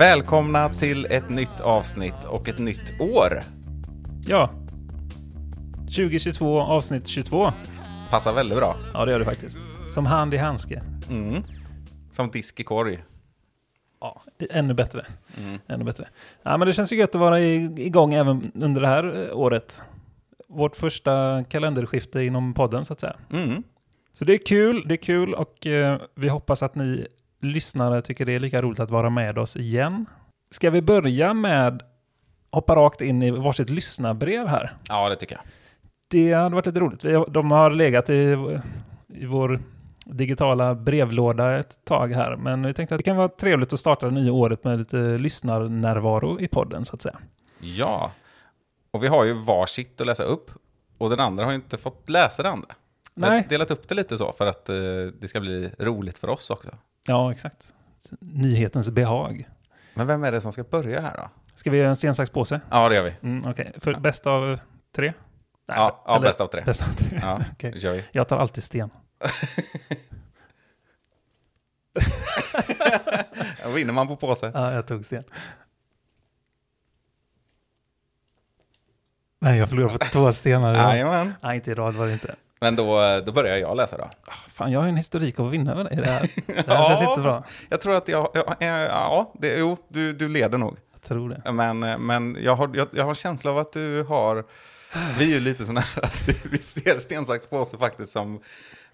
Välkomna till ett nytt avsnitt och ett nytt år. Ja. 2022 avsnitt 22. Passar väldigt bra. Ja, det gör det faktiskt. Som hand i handske. Mm. Som disk i korg. Ja, ännu bättre. Ännu bättre. Ja, men det känns ju gött att vara igång även under det här eh, året. Vårt första kalenderskifte inom podden så att säga. Mm. Så det är kul, det är kul och eh, vi hoppas att ni lyssnare tycker det är lika roligt att vara med oss igen. Ska vi börja med hoppa rakt in i varsitt lyssnarbrev här? Ja, det tycker jag. Det hade varit lite roligt. De har legat i, i vår digitala brevlåda ett tag här. Men vi tänkte att det kan vara trevligt att starta det nya året med lite lyssnarnärvaro i podden så att säga. Ja. Och vi har ju varsitt att läsa upp. Och den andra har ju inte fått läsa det andra. Vi har Nej. delat upp det lite så för att eh, det ska bli roligt för oss också. Ja, exakt. Nyhetens behag. Men vem är det som ska börja här då? Ska vi göra en sten, sax, påse? Ja, det gör vi. Mm, Okej, för bästa av tre? Nej, Ja, ja eller- bäst av tre. Bästa av tre. Ja, det kör vi. Jag tar alltid sten. Då vinner man på påse. Ja, jag tog sten. Nej, jag förlorade på två stenar. Jajamän. Nej, inte i rad var det inte. Men då, då börjar jag läsa då. Fan, jag har ju en historik av att vinna över dig i det här. Det här känns inte bra. Jag tror att jag, jag eh, ja, det, jo, du, du leder nog. Jag tror det. Men, eh, men jag, har, jag, jag har en känsla av att du har, vi är ju lite sådana här att vi, vi ser sten, sax, påse faktiskt som,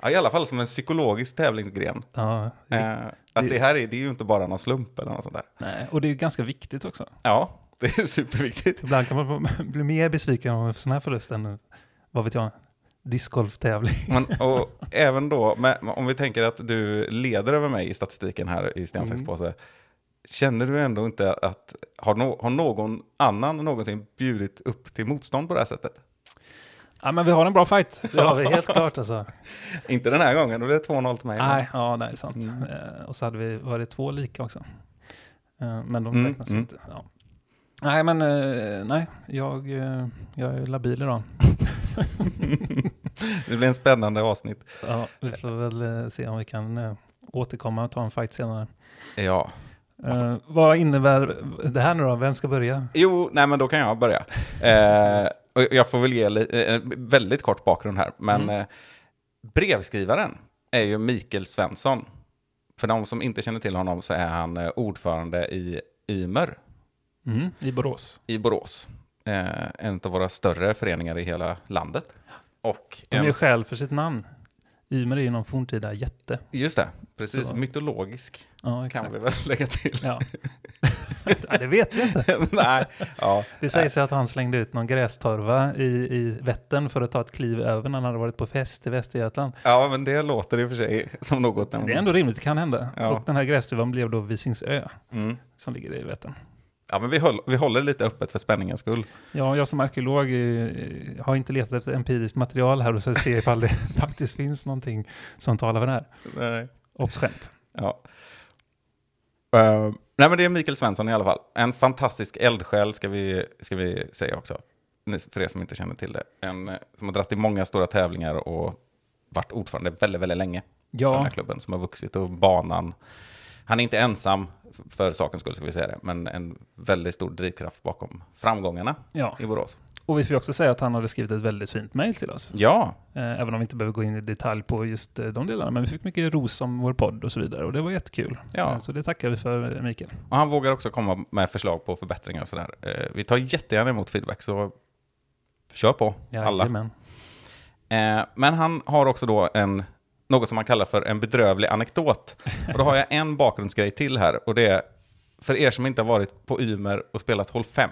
ja, i alla fall som en psykologisk tävlingsgren. Ja, Eh, att det här är, det är ju inte bara någon slump eller något sånt där. nej. Och det är ju ganska viktigt också. Ja, det är superviktigt. Ibland kan man bli mer besviken av en sån här förlust än, vad vet jag, discgolftävling. Men, och även då, med, om vi tänker att du leder över mig i statistiken här i sten, sax, Mm. Känner du ändå inte att, har, no, har någon annan någonsin bjudit upp till motstånd på det här sättet? Ja, men vi har en bra fight. Det har vi helt klart alltså. Inte den här gången, då blev det 2-0 till mig. Nej, ja, nej, sant. Mm. Eh, och så hade vi, var det två lika också. Eh, men de Mm, räknas mm. inte. Ja. Nej, men eh, nej, jag, jag är labil idag. Det blir en spännande avsnitt. Ja, vi får väl eh, se om vi kan eh, återkomma och ta en fight senare. Ja. Eh, vad innebär det här nu då? Vem ska börja? Jo, nej men då kan jag börja. Eh, och jag får väl ge eh, en väldigt kort bakgrund här. Men Mm. eh, brevskrivaren är ju Mikael Svensson. För de som inte känner till honom så är han ordförande i Ymer Mm, I Borås. i Borås. Eh, en av våra större föreningar i hela landet. Och De en, gör skäl för sitt namn. Ymer är ju någon forntida jätte. just det, precis, Så. mytologisk Ja, kan vi väl lägga till. Ja. ja, det vet vi inte. nej, ja. Det sägs ju att han slängde ut någon grästorva i, i Vättern för att ta ett kliv över när han hade varit på fest i Västergötland. ja, men det låter i och för sig som något. Det är ändå rimligt, det kan hända. Och den här grästuvan blev då Visingsö, Mm. som ligger i Vättern. Ja, men vi, höll, vi håller lite öppet för spänningens skull. Ja, jag som arkeolog eh, har inte letat efter empiriskt material här och så se ifall det faktiskt finns någonting som talar för det här. Nej. Obs skämt. Ja. Eh, nej, men det är Mikael Svensson i alla fall. En fantastisk eldsjäl ska vi, ska vi säga också. För er som inte känner till det. En eh, som har dratt i många stora tävlingar och varit ordförande väldigt, väldigt länge. För den Ja, här klubben som har vuxit och banan. Han är inte ensam för sakens skull, ska vi säga det. Men en väldigt stor drivkraft bakom framgångarna ja, i Borås. och vi får också säga att han hade skrivit ett väldigt fint mejl till oss. Ja, Eh, Även om vi inte behöver gå in i detalj på just eh, de delarna. Men vi fick mycket ros om vår podd och så vidare. Och det var jättekul. Ja. Eh, Så det tackar vi för, Mikael. och han vågar också komma med förslag på förbättringar och sådär. Vi tar jättegärna emot feedback, så kör på alla. Jajamän. Eh, men han har också då en, något som han kallar för en bedrövlig anekdot. Och då har jag en bakgrundsgrej till här. Och det är, för er som inte har varit på Ymer och spelat hål 5,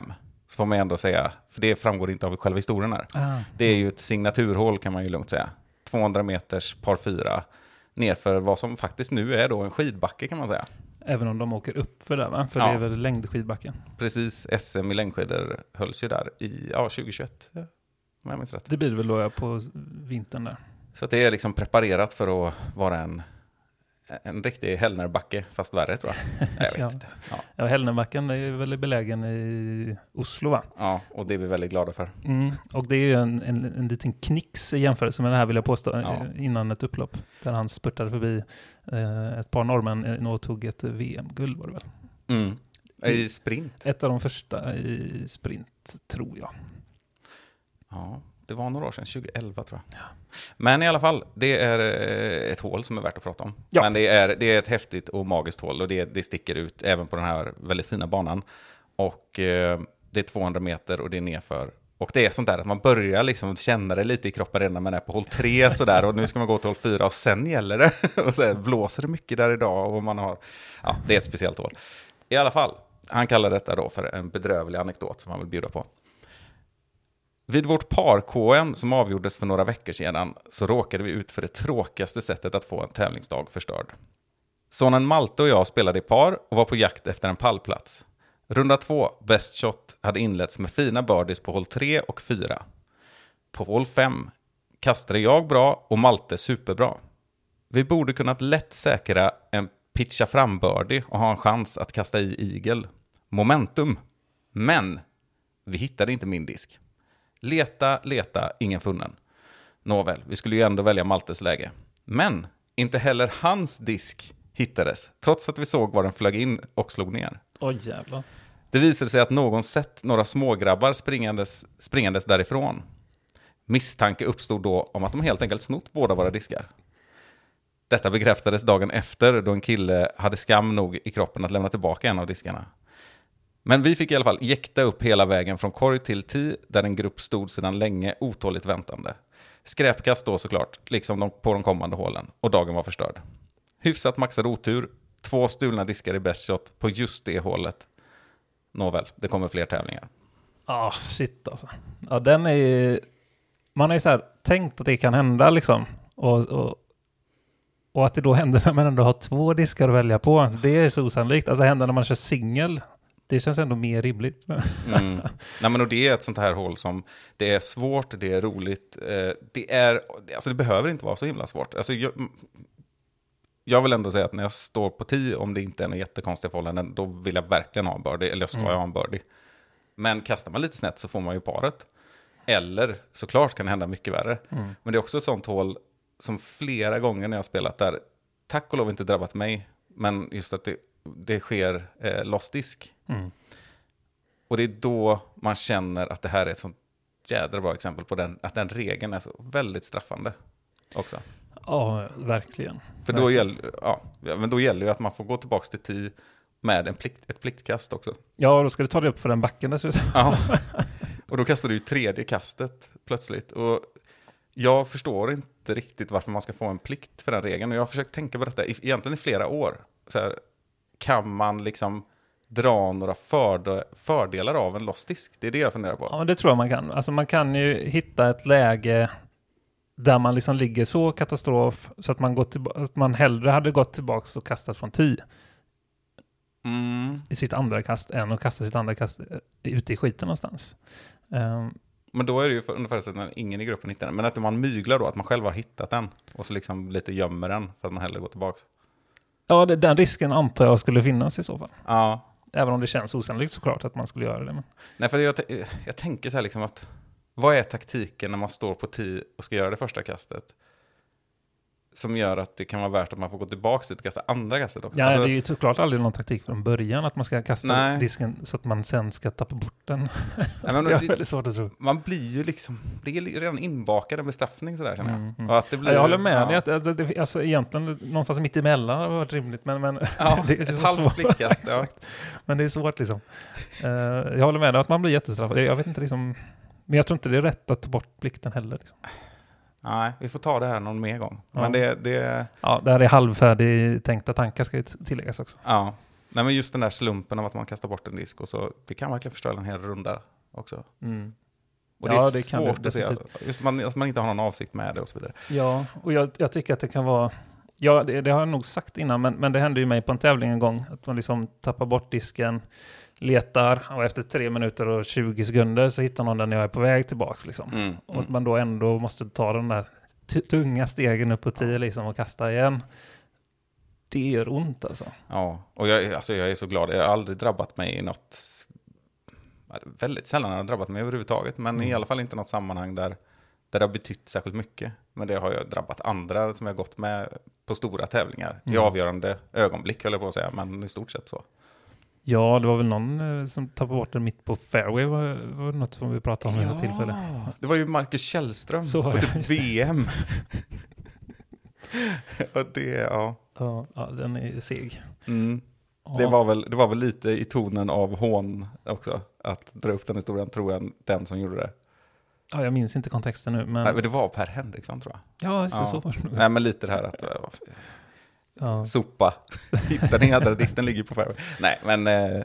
så får man ändå säga, för det framgår inte av själva historien här. Ah. Det är ju ett signaturhål kan man ju lugnt säga. 200 meters par 4 nerför vad som faktiskt nu är då en skidbacke kan man säga. Även om de åker upp för det, va? För Ja. det är väl längdskidbacken. Precis, SM i längdskidor hölls ju där i ja, 2021, ja, om jag minns rätt. Det blir väl då på vintern där. Så det är liksom preparerat för att vara en, en riktig Hällnerbacke, fast värre tror jag. Jag vet Ja. inte. Ja. Ja, Hällnebacken är ju väl belägen i Oslo va? ja, och det är vi väldigt glada för. Mm. Och det är ju en, en, en liten knix i jämförelse med det här vill jag påstå, Ja. innan ett upplopp. Där han spurtade förbi eh, ett par norrmän eh, och tog ett VM-guld var det väl? Mm. I sprint. Ett av de första i sprint, tror jag. Ja, det var några år sedan, 2011 tror jag. Men i alla fall, det är eh, ett hål som är värt att prata om. Ja. Men det är, det är ett häftigt och magiskt hål och det, det sticker ut även på den här väldigt fina banan. Och eh, det är 200 meter och det är nerför. Och det är sånt där att man börjar liksom känna det lite i kroppen redan när man är på hål 3 sådär och nu ska man gå till hål 4 och sen gäller det. Och så blåser det mycket där idag och man har, ja det är ett speciellt hål. I alla fall, han kallar detta då för en bedrövlig anekdot som han vill bjuda på. Vid vårt par-KM som avgjordes för några veckor sedan så råkade vi ut för det tråkigaste sättet att få en tävlingsdag förstörd. Sonen Malte och jag spelade i par och var på jakt efter en pallplats. Runda två, best shot, hade inletts med fina birdies på hål 3 och 4. På hål 5 kastade jag bra och Malte superbra. Vi borde kunnat lätt säkra en pitcha fram birdie och ha en chans att kasta i eagle. Momentum. Men vi hittade inte min disk. Leta, leta, ingen funnen. Nåväl, vi skulle ju ändå välja Maltes läge. Men inte heller hans disk hittades, trots att vi såg var den flög in och slog ner. Oj jävlar. Det visade sig att någon sett några smågrabbar springandes, springandes därifrån. Misstanke uppstod då om att de helt enkelt snott båda våra diskar. Detta bekräftades dagen efter då en kille hade skam nog i kroppen att lämna tillbaka en av diskarna. Men vi fick i alla fall jäkta upp hela vägen från korg till ti där en grupp stod sedan länge otåligt väntande. Skräpkast då såklart, liksom de, på de kommande hålen, och dagen var förstörd. Hyfsat maxad otur, två stulna diskar i best shot på just det hålet. Nåväl, det kommer fler tävlingar. Ah, shit alltså. Ja, den är ju... Man har ju så här tänkt att det kan hända liksom. Och, och, och att det då händer när man ändå har två diskar att välja på. Det är så osannolikt. Alltså händer när man kör singel. Det känns ändå mer rimligt. Mm. Nej, men och det är ett sånt här hål som, det är svårt, det är roligt, eh, det är, alltså det behöver inte vara så himla svårt. Alltså, jag, jag vill ändå säga att när jag står på 10, om det inte är några jättekonstiga förhållanden, då vill jag verkligen ha en birdie, eller jag ska Mm. ha en birdie. Men kastar man lite snett så får man ju paret. Eller såklart kan det hända mycket värre. Mm. Men det är också ett sånt hål som flera gånger när jag har spelat där, tack och lov inte drabbat mig, men just att det, det sker eh, lost disk. Mm. Och det är då man känner att det här är ett sånt jädra bra exempel på den, att den regeln är så väldigt straffande också. Ja, verkligen. För då Verkligen. gäller, ja, ja, men då gäller ju att man får gå tillbaka till 10 med en plikt, ett pliktkast också. Ja, då ska du ta dig upp för den backen dessutom. Ja. Och då kastar du ju tredje kastet plötsligt. Och jag förstår inte riktigt varför man ska få en plikt för den regeln. Och jag har försökt tänka på detta i, egentligen i flera år. Så här, kan man liksom dra några förde, fördelar av en lost disk? Det är det jag funderar på. Ja, men det tror jag man kan. Alltså man kan ju hitta ett läge där man liksom ligger så katastrof så att man, går att man hellre hade gått tillbaka och kastat från 10 Mm. i sitt andra kast än att kasta sitt andra kast eh, ute i skiten någonstans. Ehm, Men då är det ju för, under förutsättning att ingen i gruppen hittar den. Men att man myglar då, att man själv har hittat den. Och så liksom lite gömmer den för att man hellre går tillbaka. Ja, det, den risken antar jag skulle finnas i så fall. Ja, Även om det känns osannolikt såklart att man skulle göra det. Men... nej för jag, jag tänker så här liksom att vad är taktiken när man står på 10 och ska göra det första kastet? Som gör att det kan vara värt att man får gå tillbaka dit och kasta andra kastet också. Ja, Alltså, det är ju såklart aldrig någon taktik från början att man ska kasta Nej. disken så att man sen ska tappa bort den. Nej, men det är det- väldigt svårt att tro. Man blir ju liksom, det är redan inbakad en bestraffning sådär känner jag. Mm, mm. Att det blir, Ja, jag håller med ja. dig. Att, att, det, alltså, egentligen någonstans mitt emellan har varit rimligt. Men, men, Ja, det är ett halvt svårt. blickast. Ja. Men det är svårt liksom. Eh, jag håller med dig att man blir jättestraffad. Jag vet inte liksom. Men jag tror inte det är rätt att ta bort plikten heller. Liksom. Nej, vi får ta det här någon mer gång. Ja. Men det, det, Ja, det här är halvfärdig tänkta tankar ska ju tilläggas också. ja. Nej men just den där slumpen av att man kastar bort en disk och så, det kan verkligen förstöra en hel runda också. Och det Ja, är det kan det svårt att se, just man, att man inte har någon avsikt med det och så vidare. Ja, och jag, jag tycker att det kan vara... Ja, det, det har jag nog sagt innan, men, men det hände ju mig på en tävling en gång. Att man liksom tappar bort disken, letar och efter tre minuter och 20 sekunder så hittar någon den jag är på väg tillbaks. Liksom. Mm, Och att man då ändå måste ta den där tunga stegen upp på 10 liksom, och kasta igen. Det gör ont alltså. Ja, och jag, är- alltså jag är så glad. Jag har aldrig drabbat mig i något... Väldigt sällan har det drabbat mig överhuvudtaget, men i alla fall inte något sammanhang där, där det har betytt särskilt mycket. Men det har ju drabbat andra som jag har gått med på stora tävlingar. I avgörande ögonblick, höll jag på att säga, men i stort sett så. Ja, det var väl någon eh, som tappade bort den mitt på fairway, var, var det något som vi pratade om vid något tillfälle. Det var ju Marcus Källström Så var på det, typ. VM. och det, ja. Ja, ja, den är seg. Mm. Ja. Det, var väl, det var väl lite i tonen av hån också, att dra upp den historien, tror jag, den som gjorde det. Ja, jag minns inte kontexten nu, men... Nej, men det var Per Henriksson, tror jag. ja, så, Ja. så var det nog. Nej, men lite det här att äh, Ja. sopa, hitta din jädra disk, den ligger på fairway. Nej, men eh,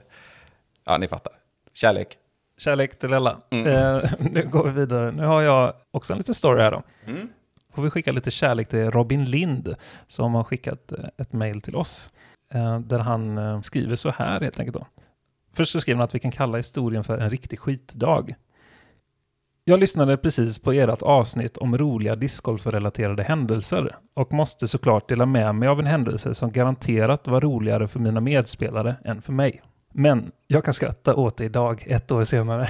ja, ni fattar. Kärlek. Kärlek till alla. Mm. Eh, nu går vi vidare. Nu har jag också en liten story här då. Mm. Får vi skicka lite kärlek till Robin Lind som har skickat eh, ett mejl till oss. eh, Där han eh, skriver så här helt enkelt då. Först så skriver han att vi kan kalla historien för en riktig skitdag. Jag lyssnade precis på ert avsnitt om roliga discgolfrelaterade händelser och måste såklart dela med mig av en händelse som garanterat var roligare för mina medspelare än för mig. Men jag kan skratta åt det idag, ett år senare.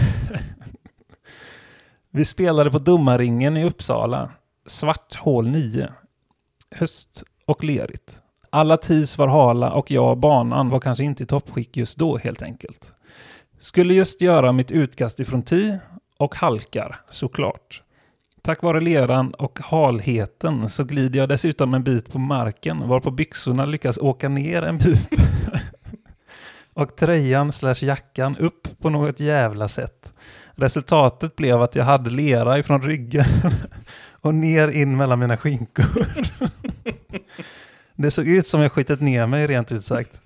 Vi spelade på domarringen i Uppsala, svart hål 9. Höst och lerigt. Alla tis var hala och jag och banan var kanske inte i toppskick just då helt enkelt. Skulle just göra mitt utkast ifrån tee och halkar, såklart. Tack vare leran och halheten så glider jag dessutom en bit på marken varpå byxorna lyckas åka ner en bit. och tröjan slash jackan upp på något jävla sätt. Resultatet blev att jag hade lera ifrån ryggen och ner in mellan mina skinkor. Det såg ut som jag skitit ner mig rent ut sagt.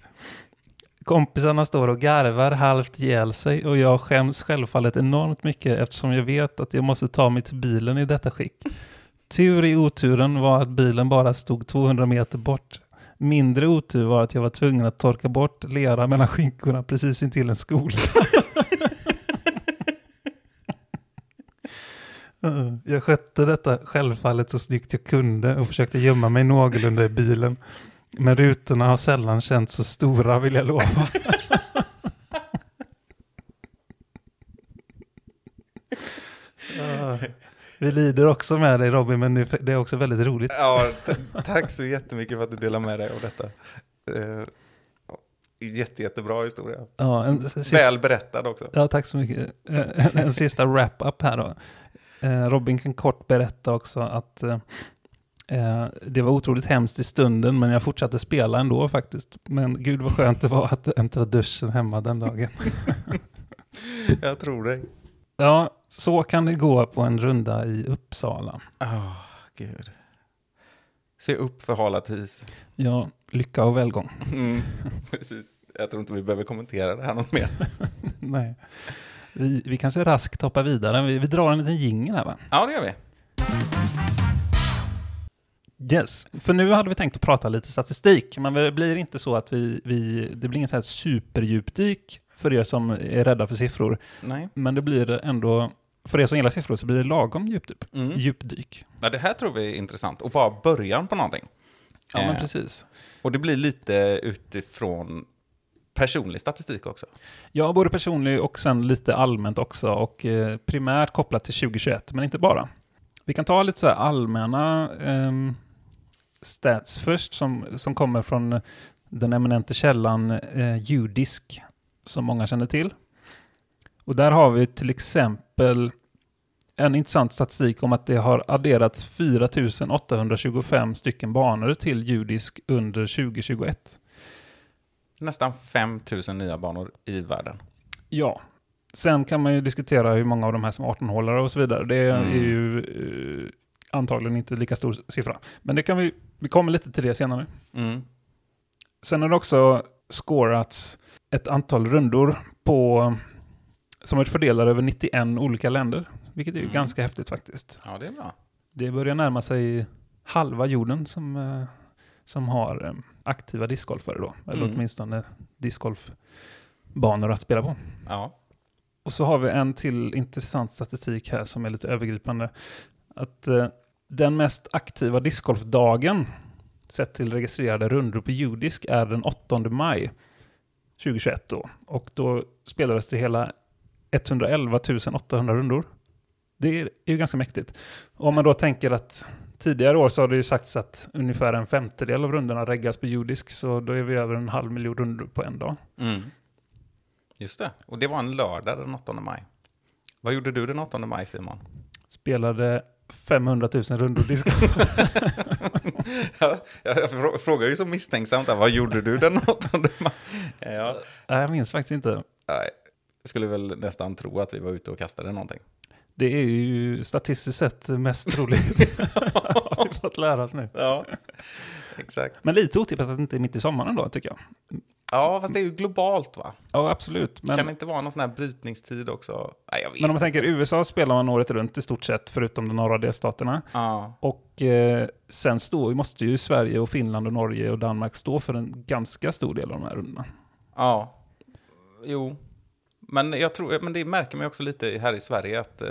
Kompisarna står och garvar halvt ihjäl sig och jag skäms självfallet enormt mycket eftersom jag vet att jag måste ta mig till bilen i detta skick. Tur i oturen var att bilen bara stod 200 meter bort. Mindre otur var att jag var tvungen att torka bort lera mellan skinkorna precis intill en skola. Mm, jag skötte detta självfallet så snyggt jag kunde och försökte gömma mig någorlunda i bilen. Men rutorna har sällan känts så stora vill jag lova. Uh, Vi lider också med dig Robin, men det är också väldigt roligt. Ja, tack så jättemycket för att du delar med dig av detta. Eh, jätte, jättebra historia. Ja, en, sista, Väl berättad också. ja, tack så mycket. Eh, En, en sista wrap-up här då. Eh, Robin kan kort berätta också att det var otroligt hemskt i stunden, men jag fortsatte spela ändå faktiskt. Men gud vad skönt det var att äntra duschen hemma den dagen. Jag tror dig. Ja, så kan det gå på en runda i Uppsala. Åh, gud. Se upp för hala tis. Ja, lycka och välgång. Mm, precis. Jag tror inte vi behöver kommentera det här något mer. Nej. Vi, vi kanske raskt hoppar vidare. Vi, vi drar en liten jingel här va? Ja, det gör vi. Yes, för nu hade vi tänkt att prata lite statistik, men det blir inte så att vi, vi det blir ingen så här superdjupdyk för er som är rädda för siffror, Nej. men det blir ändå, för er som gillar siffror så blir det lagom djupdyk. Mm. djupdyk. Ja, det här tror vi är intressant. Och bara början på någonting. Ja, men Eh, precis. Och det blir lite utifrån personlig statistik också. Ja, både personlig och sen lite allmänt också och eh, primärt kopplat till 2021, men inte bara. Vi kan ta lite så här allmänna ehm, stats först som, som kommer från den eminente källan eh, Udisk som många känner till. Och där har vi till exempel en intressant statistik om att det har adderats 4825 stycken banor till Udisk under 2021. Nästan 5000 nya banor i världen. Ja. Sen kan man ju diskutera hur många av de här som är 18-hållare och så vidare. Det är Mm. ju eh, antagligen inte lika stor siffra. Men det kan vi, vi kommer lite till det senare. Mm. Sen har det också scorats ett antal rundor på, som är fördelade över 91 olika länder. Vilket är ju Mm. ganska häftigt faktiskt. Ja, det är bra. Det börjar närma sig halva jorden som, eh, som har eh, aktiva discgolfare då. Eller Mm. åtminstone discgolfbanor att spela på. Ja. Och så har vi en till intressant statistik här som är lite övergripande. Att eh, den mest aktiva discgolfdagen sett till registrerade rundor på judisk är den 8 maj 2021 då. Och då spelades det hela 111 800 rundor. Det är ju ganska mäktigt. Om man då tänker att tidigare år så har det ju sagts att ungefär en femtedel av rundorna reggas på judisk, så då är vi över en halv miljon rundor på en dag. Mm. Just det, och det var en lördag den 8 maj. Vad gjorde du den 8 maj Simon? Spelade 500 000 rundor disco. Ja, jag frå- frågar ju så misstänksamt, vad gjorde du den 8 maj? Ja, jag minns faktiskt inte. nej, jag skulle väl nästan tro att vi var ute och kastade någonting. Det är ju statistiskt sett mest troligt. har vi fått lära oss nu. Ja, exakt. Men lite otippat att det inte är mitt i sommaren då, tycker jag. Ja, fast det är ju globalt va? Ja, absolut. Men, Kan det inte vara någon sån här brytningstid också? Nej, men om man tänker USA spelar man året runt i stort sett, förutom de norra delstaterna. Ja, Och eh, sen står, måste ju Sverige och Finland och Norge och Danmark stå för en ganska stor del av de här rundorna. ja. Jo. Men jag tror, men det märker man ju också lite här i Sverige att eh,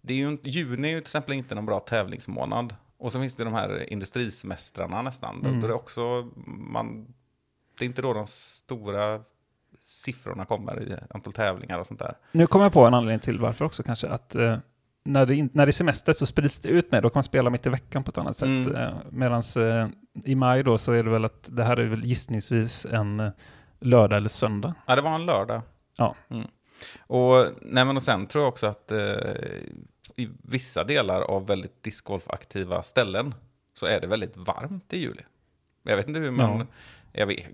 det är ju, inte- juni är ju till exempel inte någon bra tävlingsmånad. Och så finns det de här industrisemestrarna nästan. Då- Mm. Då det också, man, det är inte då de stora siffrorna kommer i antal tävlingar och sånt där. Nu kommer jag på en anledning till varför också kanske. Att eh, när, det in, när det är semester så sprids det ut med, då kan man spela mitt i veckan på ett annat sätt. Mm. Eh, Medan eh, i maj då så är det väl att det här är väl gissningsvis en eh, lördag eller söndag. Ja, det var en lördag. Ja. Mm. Och, nej, men och sen tror jag också att eh, i vissa delar av väldigt discgolfaktiva ställen så är det väldigt varmt i juli. Jag vet inte hur man... Ja. Jag vet,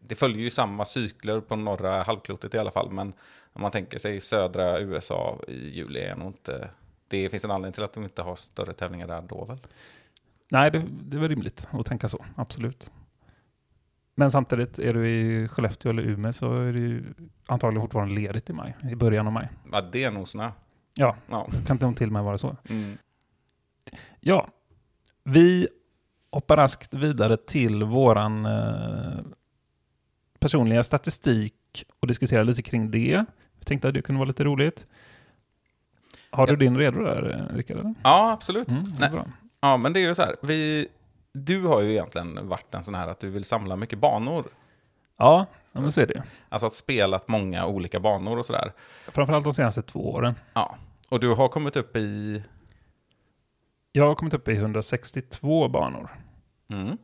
det följer ju samma cykler på norra halvklotet i alla fall, men om man tänker sig södra USA i juli är nog inte... Det finns en anledning till att de inte har större tävlingar där då väl? Nej, det, det är väl rimligt att tänka så, absolut. Men samtidigt, är du i Skellefteå eller Umeå så är det ju antagligen fortfarande ledigt i maj, i början av maj. Ja, det är nog snö. Ja, Ja. kan inte till och med vara så. Mm. Ja, vi hoppar raskt vidare till våran eh, personliga statistik och diskuterar lite kring det. Jag tänkte att det kunde vara lite roligt. Har du din redo där, Rickard? ja, absolut. Mm, Nej. bra. Ja, men det är ju så här. Vi, du har ju egentligen varit en sån här att du vill samla mycket banor. Ja, ja, men så är det. Alltså att spelat många olika banor och sådär. Framförallt de senaste två åren. Ja. Och du har kommit upp i... Jag har kommit upp i 162 banor. Mm.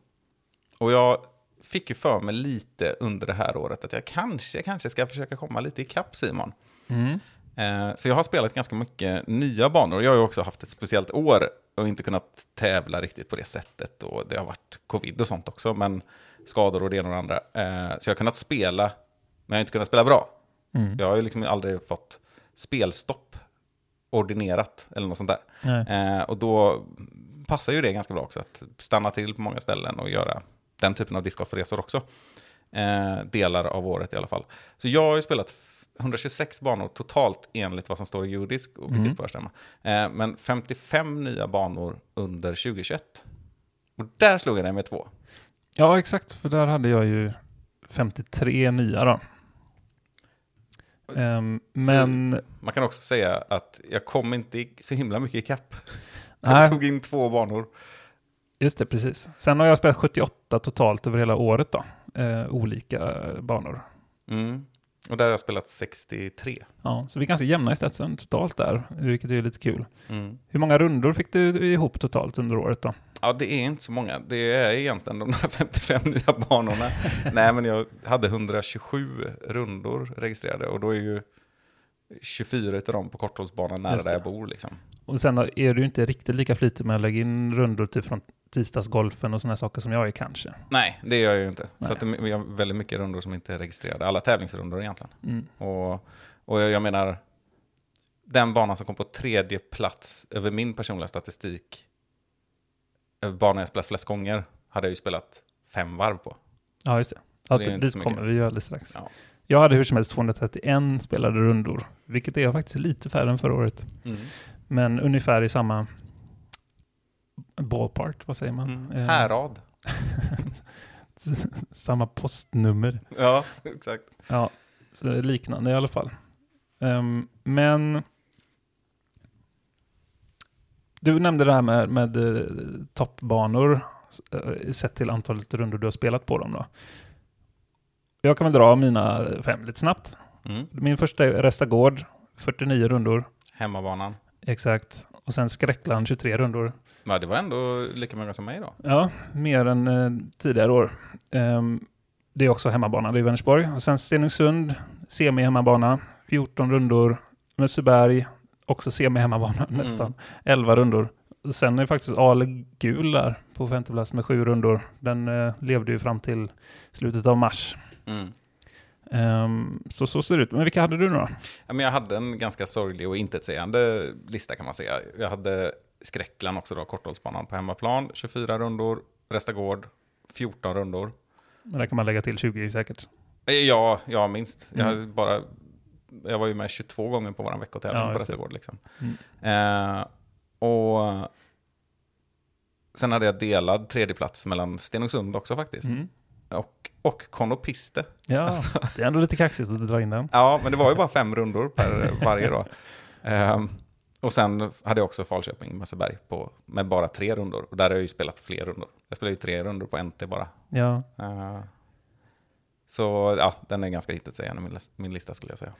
Och jag fick ju för mig lite under det här året att jag kanske, kanske ska försöka komma lite ikapp Simon. Mm. Eh, Så jag har spelat ganska mycket nya banor. Jag har ju också haft ett speciellt år och inte kunnat tävla riktigt på det sättet. Och det har varit covid och sånt också, men skador och det ena och det andra. Eh, Så jag har kunnat spela, men jag har inte kunnat spela bra. Mm. Jag har ju liksom aldrig fått spelstopp ordinerat eller något sånt där. Eh, och då passar ju det ganska bra också att stanna till på många ställen och göra den typen av discgolfresor också. Eh, delar av året i alla fall. Så jag har ju spelat f- 126 banor totalt enligt vad som står i judisk, och vilket Mm. bör stämma. Eh, men 55 nya banor under 2021. Och där slog jag det med två. Ja, exakt. För där hade jag ju 53 nya då. Ehm, men... Man kan också säga att jag kom inte så himla mycket ikapp. Nej. Jag tog in två banor. Just det, precis. Sen har jag spelat 78 totalt över hela året då. Eh, olika banor. Mm. Och där har jag spelat 63. Ja, så vi är ganska jämna i statsen totalt där, vilket är lite kul. Mm. Hur många rundor fick du ihop totalt under året då? Ja, det är inte så många. Det är egentligen de här 55 nya banorna. Nej, men jag hade 127 rundor registrerade och då är ju 24 av dem på korthållsbanan nära där jag bor. Liksom. Och sen är du inte riktigt lika flitig med att lägga in rundor typ från tisdagsgolfen och sådana saker som jag är kanske. Nej, det gör jag ju inte. Nej. Så att det, har väldigt mycket rundor som inte är registrerade. Alla tävlingsrundor egentligen. Mm. Och, och jag menar, den banan som kom på tredje plats över min personliga statistik, över banan jag spelat flest gånger, hade jag ju spelat fem varv på. Ja, just det. Ja, Det är dit kommer vi ju alldeles strax. Ja. Jag hade hur som helst 231 spelade rundor, vilket är faktiskt lite färre än förra året. Mm. Men ungefär i samma ballpark, vad säger man? Mm. Eh, Härad. samma postnummer. Ja, exakt. Ja, så det är liknande i alla fall. Ehm, men du nämnde det här med, med eh, toppbanor eh, sett till antalet rundor du har spelat på dem. Då. Jag kan väl dra mina fem lite snabbt. Mm. Min första är Restagård, 49 rundor. Hemmabanan. Exakt. Och sen Skräckland, 23 rundor. Ja, det var ändå lika många som mig då. Ja, mer än eh, tidigare år. Ehm, det är också hemmabana, det är Vänersborg. Och sen Stenungsund, semi-hemmabana, 14 rundor. Mösseberg, också semi-hemmabana Mm. nästan, 11 rundor. Sen är det faktiskt Ale Gul där på femte plats med sju rundor. Den eh, levde ju fram till slutet av mars. Mm. Ehm, så så ser det ut. Men vilka hade du då? Ja, men jag hade en ganska sorglig och intetsägande lista kan man säga. Jag hade Skräckland också då, korthållsbanan på hemmaplan, 24 rundor, Restagård, 14 rundor. Men där kan man lägga till 20 säkert. Eh, Ja, ja minst. Jag, Mm. hade bara, jag var ju med 22 gånger på vår veckotävling Ja, på. Restagård. Liksom. Mm. Eh, och sen hade jag delad tredje plats mellan Stenungsund också faktiskt. Mm. Och, och Konopiste. Ja, Alltså. det är ändå lite kaxigt att dra in den. Ja, men det var ju bara fem rundor per varje då. Ehm, och sen hade jag också Falköping, Mösseberg på, med bara tre rundor. Och där har jag ju spelat fler rundor. Jag spelade ju tre rundor på NT bara. Ja, Eh, så ja, den är ganska intetsägande min, min lista skulle jag säga.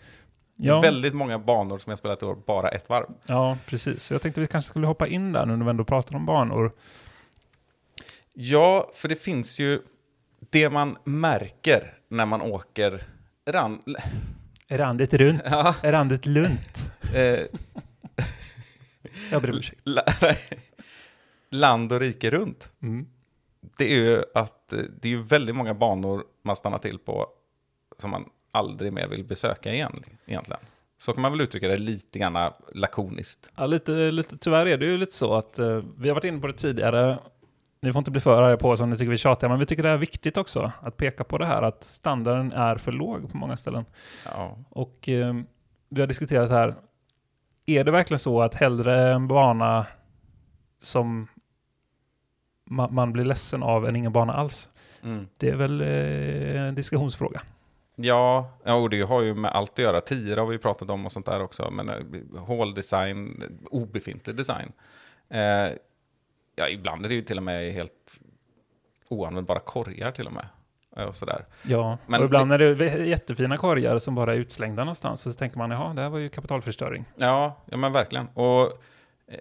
ja. Väldigt många banor som jag spelat i år, bara ett varv. Ja, precis. Så jag tänkte vi kanske skulle hoppa in där nu när vi ändå pratar om banor. Ja, för det finns ju det man märker när man åker ran, Är randet runt? ja, randet lunt? eh, Jag ber om ursäkt. la, land och rike runt. Mm. Det är ju att eh, det är väldigt många banor man stannar till på som man aldrig mer vill besöka igen egentligen. Så kan man väl uttrycka det lite grann lakoniskt. Ja, lite, lite, tyvärr är det ju lite så att eh, vi har varit inne på det tidigare. Ni får inte bli för arga på oss om ni tycker vi tjatar, men vi tycker det är viktigt också att peka på det här att standarden är för låg på många ställen. Ja. Och eh, vi har diskuterat här, är det verkligen så att hellre en bana som ma- man blir ledsen av än ingen bana alls? Mm. Det är väl eh, en diskussionsfråga. Ja, och det har ju med allt att göra. Tior har vi pratat om och sånt där också. Men eh, håldesign, obefintlig design. Eh, ja, ibland är det ju till och med helt oanvändbara korgar till och med. Eh, Och sådär. Ja, Men och ibland är det jättefina korgar som bara är utslängda någonstans, så tänker man, jaha, det här var ju kapitalförstöring. Ja, ja men verkligen. Och eh,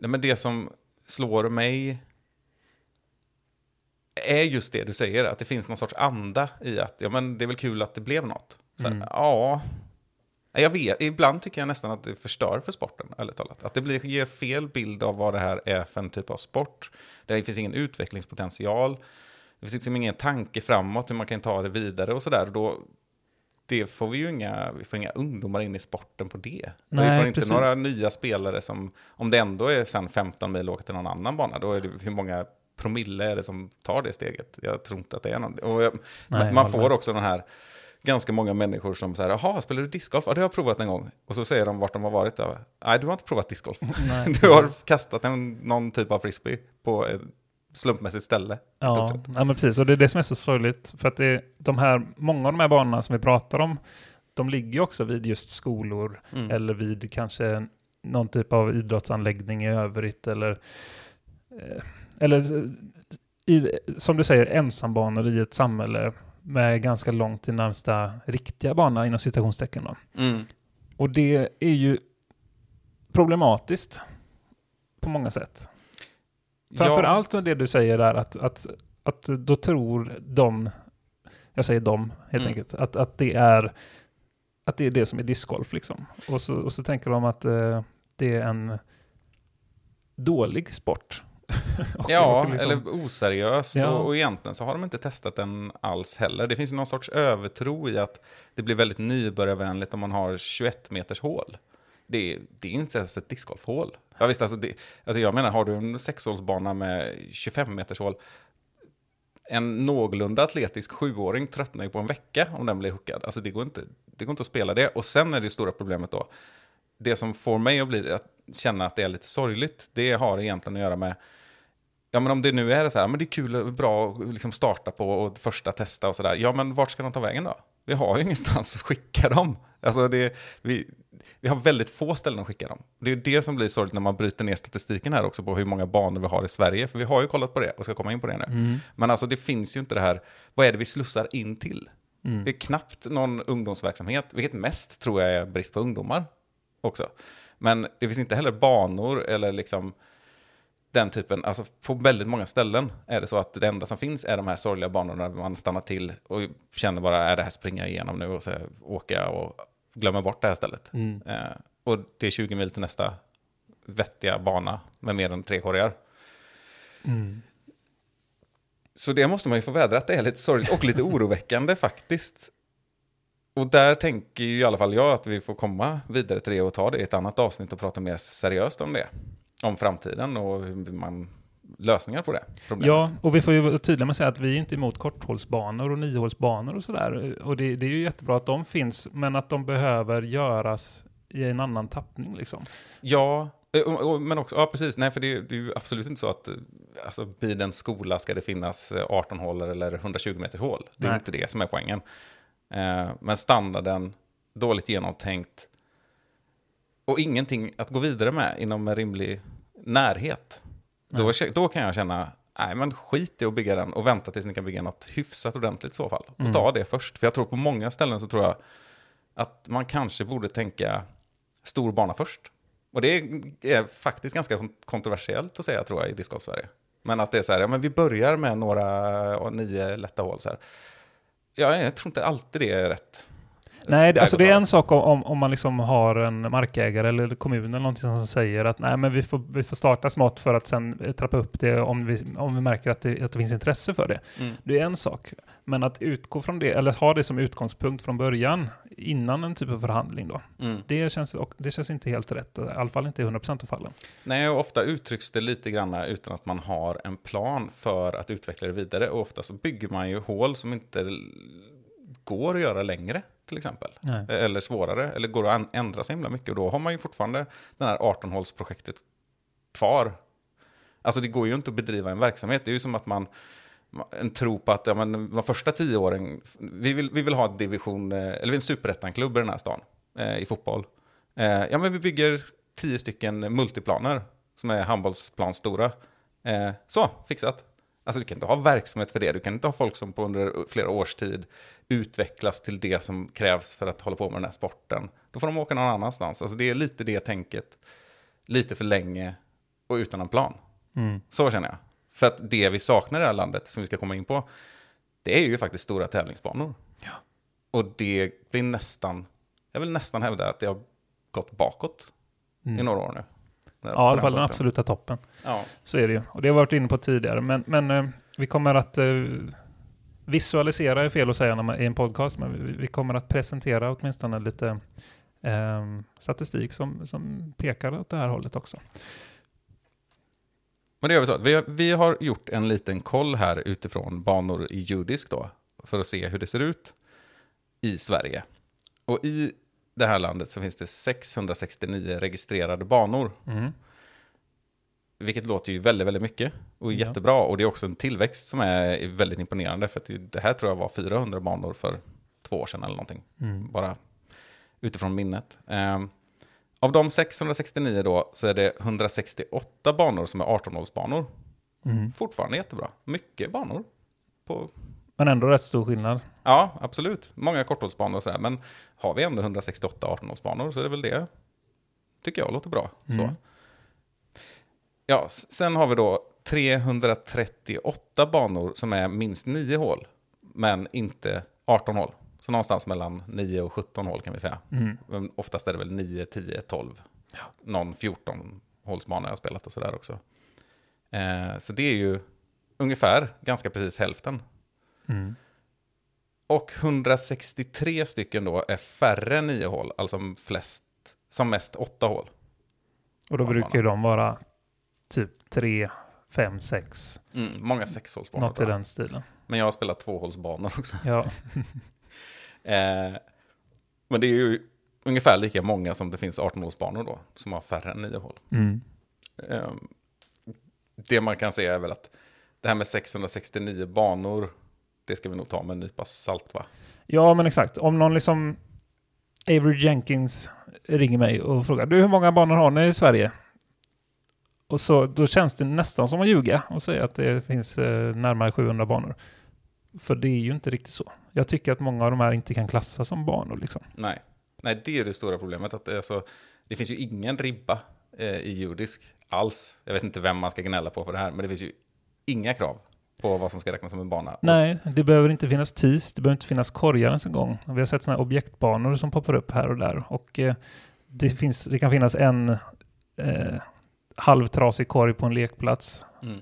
men det som slår mig är just det du säger, att det finns någon sorts anda i att ja, men det är väl kul att det blev något. Så här, Mm. Ja, jag vet, ibland tycker jag nästan att det förstör för sporten, ärligt talat. Att det blir, ger fel bild av vad det här är för en typ av sport. Det finns ingen utvecklingspotential. Det finns liksom ingen tanke framåt hur man kan ta det vidare och sådär. Då, det får vi ju inga, vi får inga ungdomar in i sporten på det. vi Nej, får inte precis. några nya spelare som, om det ändå är sen 15 mil åka till någon annan bana, då är det hur många promille är det som tar det steget? Jag tror inte att det är någon. Och jag, Nej, man får också den här, ganska många människor som säger, jaha, spelar du discgolf? Ja, det har jag provat en gång. Och så säger de vart de har varit. Nej, du har inte provat discgolf. Nej, Du har precis. kastat en, någon typ av frisbee på ett slumpmässigt ställe. Ja, ja, men precis. Och det är det som är så sorgligt. För att det de här, många av de här banorna som vi pratar om, de ligger också vid just skolor Mm. eller vid kanske någon typ av idrottsanläggning i övrigt eller, eh, eller i, som du säger, ensambanor i ett samhälle med ganska långt till närmsta riktiga bana inom citationstecken. Då. Mm. Och det är ju problematiskt på många sätt. Framför Ja. det du säger där att, att, att då tror de, jag säger de helt Mm. enkelt, att, att det är att det är det som är discgolf liksom. Och så, och så tänker de att eh, det är en dålig sport. Ja, liksom- eller oseriöst. Ja. Och, och egentligen så har de inte testat den alls heller. Det finns någon sorts övertro i att det blir väldigt nybörjarvänligt om man har 21 meters hål. Det är, det är inte ens ett discgolfhål. Ja, visst, alltså, det, alltså jag menar, har du en sexhålsbana med 25 meters hål, en någorlunda atletisk sjuåring tröttnar ju på en vecka om den blir hookad. Alltså det går inte, det går inte att spela det. Och sen är det stora problemet då, det som får mig att, bli, att känna att det är lite sorgligt, det har egentligen att göra med Ja men om det nu är så här, men det är kul och bra att liksom starta på och första testa och sådär. Ja men vart ska de ta vägen då? Vi har ju ingenstans att skicka dem. Alltså det, vi, vi har väldigt få ställen att skicka dem. Det är det som blir sorgligt när man bryter ner statistiken här också på hur många banor vi har i Sverige. För vi har ju kollat på det och ska komma in på det nu. Men alltså det finns ju inte det här, vad är det vi slussar in till? Det är knappt någon ungdomsverksamhet, vilket mest tror jag är brist på ungdomar också. Men det finns inte heller banor eller liksom den typen, alltså på väldigt många ställen är det så att det enda som finns är de här sorgliga banorna där man stannar till och känner bara, är det här springer jag igenom nu och så åker jag och glömmer bort det här stället. Eh, och det är 20 mil till nästa vettiga bana med mer än tre korgar. Så det måste man ju få vädra att det är lite sorgligt och lite oroväckande faktiskt. Och där tänker ju i alla fall jag att vi får komma vidare till det och ta det i ett annat avsnitt och prata mer seriöst om det. Om framtiden och hur man, lösningar på det problemet. Ja, och vi får ju vara tydliga med att säga att vi är inte emot korthålsbanor och niohålsbanor och sådär. Och det, det är ju jättebra att de finns, men att de behöver göras i en annan tappning liksom. Ja, eh, och, och, men också, ja precis, nej för det, det är ju absolut inte så att eh, alltså, vid en skola ska det finnas eh, 18 hål eller 120 meters hål. Det är Nej. inte det som är poängen. Eh, men standarden, dåligt genomtänkt och ingenting att gå vidare med inom en rimlig närhet. Då, då kan jag känna, nej men skit i att bygga den och vänta tills ni kan bygga något hyfsat ordentligt i så fall. Och ta det först. För jag tror på många ställen så tror jag att man kanske borde tänka stor bana först. Och det är, faktiskt ganska kont- kontroversiellt att säga tror jag i discgolf-Sverige. Men att det är så här, ja men vi börjar med några och nio lätta hål så här. Ja, jag tror inte alltid det är rätt. Nej, alltså det är en sak om- om, man liksom har en markägare eller kommun eller någonting som säger att nej, men vi får, vi får starta smått för att sen eh, trappa upp det om vi, om vi märker att det, att det finns intresse för det. Mm. Det är en sak. Men att utgå från det, eller ha det som utgångspunkt från början, innan en typ av förhandling då, Mm. det känns, det känns inte helt rätt. I alla fall inte i 100% av fallen. Nej, och ofta uttrycks det lite grann utan att man har en plan för att utveckla det vidare. Och ofta så bygger man ju hål som inte går att göra längre, till exempel. Nej. Eller svårare, eller går att ändra så himla mycket. Och då har man ju fortfarande det här 18-hålsprojektet kvar. Alltså det går ju inte att bedriva en verksamhet. Det är ju som att man, en tro på att ja, men, de första tio åren, vi vill, vi vill ha en division, eh, eller en superettan-klubb i den här stan, eh, i fotboll. Eh, ja men vi bygger tio stycken multiplaner som är handbollsplan stora. Eh, så, fixat. Alltså du kan inte ha verksamhet för det. Du kan inte ha folk som på under flera års tid utvecklas till det som krävs för att hålla på med den här sporten. Då får de åka någon annanstans. Alltså det är lite det tänket. Lite för länge och utan en plan. Mm. Så känner jag. För att det vi saknar i det här landet, som vi ska komma in på, det är ju faktiskt stora tävlingsbanor. Ja. Och det blir nästan, jag vill nästan hävda att det har gått bakåt i några år nu. Ja, i alla fall den absoluta toppen. Ja. Så är det ju. Och det har vi varit inne på tidigare. Men, men eh, vi kommer att eh, visualisera, är fel att säga när man, i en podcast, men vi, vi kommer att presentera åtminstone lite eh, statistik som, som pekar åt det här hållet också. Men det gör vi så. Vi har, vi har gjort en liten koll här utifrån banor i judisk då. För att se hur det ser ut i Sverige. Och i det här landet så finns det 669 registrerade banor. Mm. Vilket låter ju väldigt, väldigt mycket. Och Ja. jättebra. Och det är också en tillväxt som är väldigt imponerande. För det- här tror jag var 400 banor för två år sedan eller någonting. Mm. Bara utifrån minnet. Ehm, av de 669 då så är det 168 banor som är 18-hålsbanor. Mm. Fortfarande jättebra. Mycket banor. På, Men ändå rätt stor skillnad. ja, absolut. Många korthålsbanor och sådär. Men har vi ändå 168 18-hålsbanor så är det väl det. Tycker jag låter bra. Så. Mm. Ja, s- sen har vi då 338 banor som är minst 9 hål. Men inte 18 hål. Så någonstans mellan 9 och 17 hål kan vi säga. Mm. Men oftast är det väl 9, 10, 12. Någon 14 hålsbana jag spelat och sådär också. Eh, så det är ju ungefär ganska precis hälften. Mm. Och 163 stycken då är färre än 9 hål, alltså flest, som mest 8 hål. Och då Ja, brukar de vara typ 3, 5, 6. Mm, många sexhålsbanor. Något i den stilen. Men jag har spelat tvåhålsbanor också. Ja. Eh, men det är ju ungefär lika många som det finns 18-hålsbanor då, som har färre än 9 hål. Mm. Eh, det man kan säga är väl att det här med 669 banor, det ska vi nog ta med en nypa salt va? Ja, men exakt. Om någon liksom... Avery Jenkins ringer mig och frågar du hur många banor har ni i Sverige? Och så, då känns det nästan som att ljuga och säga att det finns eh, närmare 700 banor. För det är ju inte riktigt så. Jag tycker att många av de här inte kan klassas som banor. Liksom. Nej. Nej, det är det stora problemet. Att det, är så, det finns ju ingen ribba eh, i judisk alls. Jag vet inte vem man ska gnälla på för det här, men det finns ju inga krav på vad som ska räknas som en bana. Nej, det behöver inte finnas TIS, det behöver inte finnas korgar ens en gång. Vi har sett sådana objektbanor som poppar upp här och där. Och eh, det, finns, det kan finnas en eh, halvtrasig korg på en lekplats. Mm.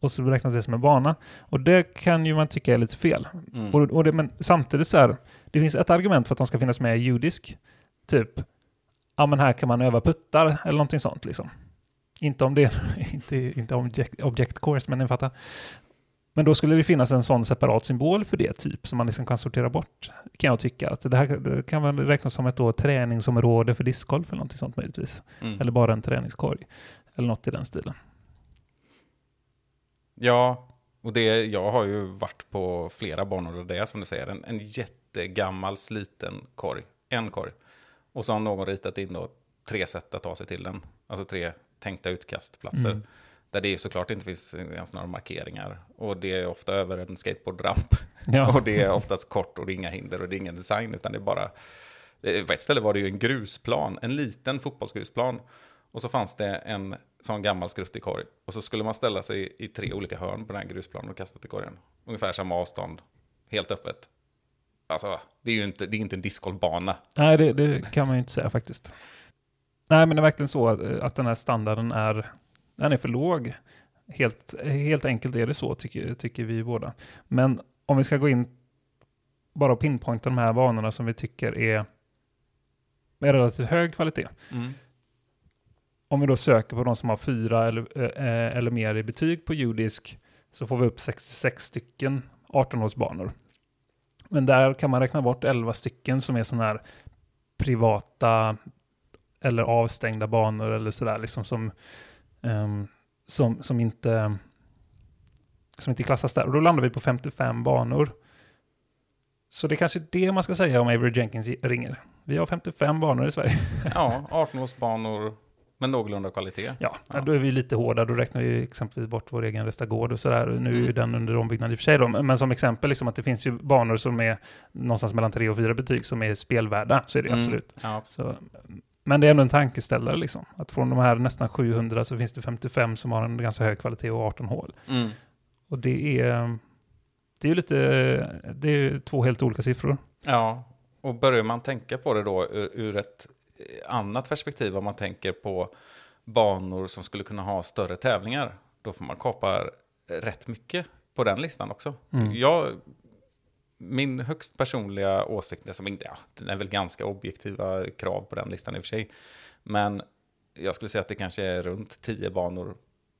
Och så räknas det som en bana. Och det kan ju man tycka är lite fel. Mm. Och, och det, men samtidigt så här, det finns ett argument för att de ska finnas med i judisk. Typ, ja men här kan man öva puttar eller någonting sånt liksom. Inte om det, inte, inte object, object course, men ni fattar. Men då skulle det finnas en sån separat symbol för det, typ, som man liksom kan sortera bort, kan jag tycka. Att det här kan väl räknas som ett då träningsområde för discgolf eller någonting sånt möjligtvis. Mm. Eller bara en träningskorg. Eller något i den stilen. Ja, och det, jag har ju varit på flera banor och det är som du säger, en, en jättegammal sliten korg. En korg. Och så har någon ritat in då tre sätt att ta sig till den. Alltså tre tänkta utkastplatser. Mm. Där det såklart inte finns ens några markeringar. Och det är ofta över en skateboardramp. Ja. Och det är oftast kort och det är inga hinder och det är ingen design. Utan det är bara... På ett ställe var det ju en grusplan, en liten fotbollsgrusplan. Och så fanns det en sån gammal skruttig korg. Och så skulle man ställa sig i tre olika hörn på den här grusplanen och kasta till korgen. Ungefär samma avstånd, helt öppet. Alltså, det är ju inte, det är inte en discgolfbana. Nej, det, det kan man ju inte säga faktiskt. Nej, men det är verkligen så att, att den här standarden är, den är för låg. Helt, helt enkelt är det så, tycker, tycker vi båda. Men om vi ska gå in bara och pinpointa de här banorna som vi tycker är med relativt hög kvalitet. Om vi då söker på de som har fyra eller, eh, eller mer i betyg på judisk så får vi upp 66 stycken 18-årsbanor. Men där kan man räkna bort 11 stycken som är sådana här privata eller avstängda banor eller sådär liksom som, ehm, som, som, inte, som inte klassas där. Och då landar vi på 55 banor. Så det är kanske det man ska säga om Avery Jenkins ringer. Vi har 55 banor i Sverige. Ja, 18-årsbanor med någorlunda kvalitet. Ja, Ja. då är vi lite hårda. Då räknar vi exempelvis bort vår egen Restagård och sådär. Nu är ju Mm. den under ombyggnad i och för sig då. Men som exempel, liksom att det finns ju banor som är någonstans mellan tre och fyra betyg som är spelvärda. Så är det Mm. absolut. Ja, Så, men det är ändå en tankeställare liksom. Att från de här nästan 700 så finns det 55 som har en ganska hög kvalitet och 18 hål. mm. Och det är, det är lite, det är två helt olika siffror. Ja, och börjar man tänka på det då ur, ur ett eh, annat perspektiv, om man tänker på banor som skulle kunna ha större tävlingar, då får man kapa rätt mycket på den listan också. Mm. Jag, min högst personliga åsikt, som inte, ja, det är väl ganska objektiva krav på den listan i och för sig, men jag skulle säga att det kanske är runt 10 banor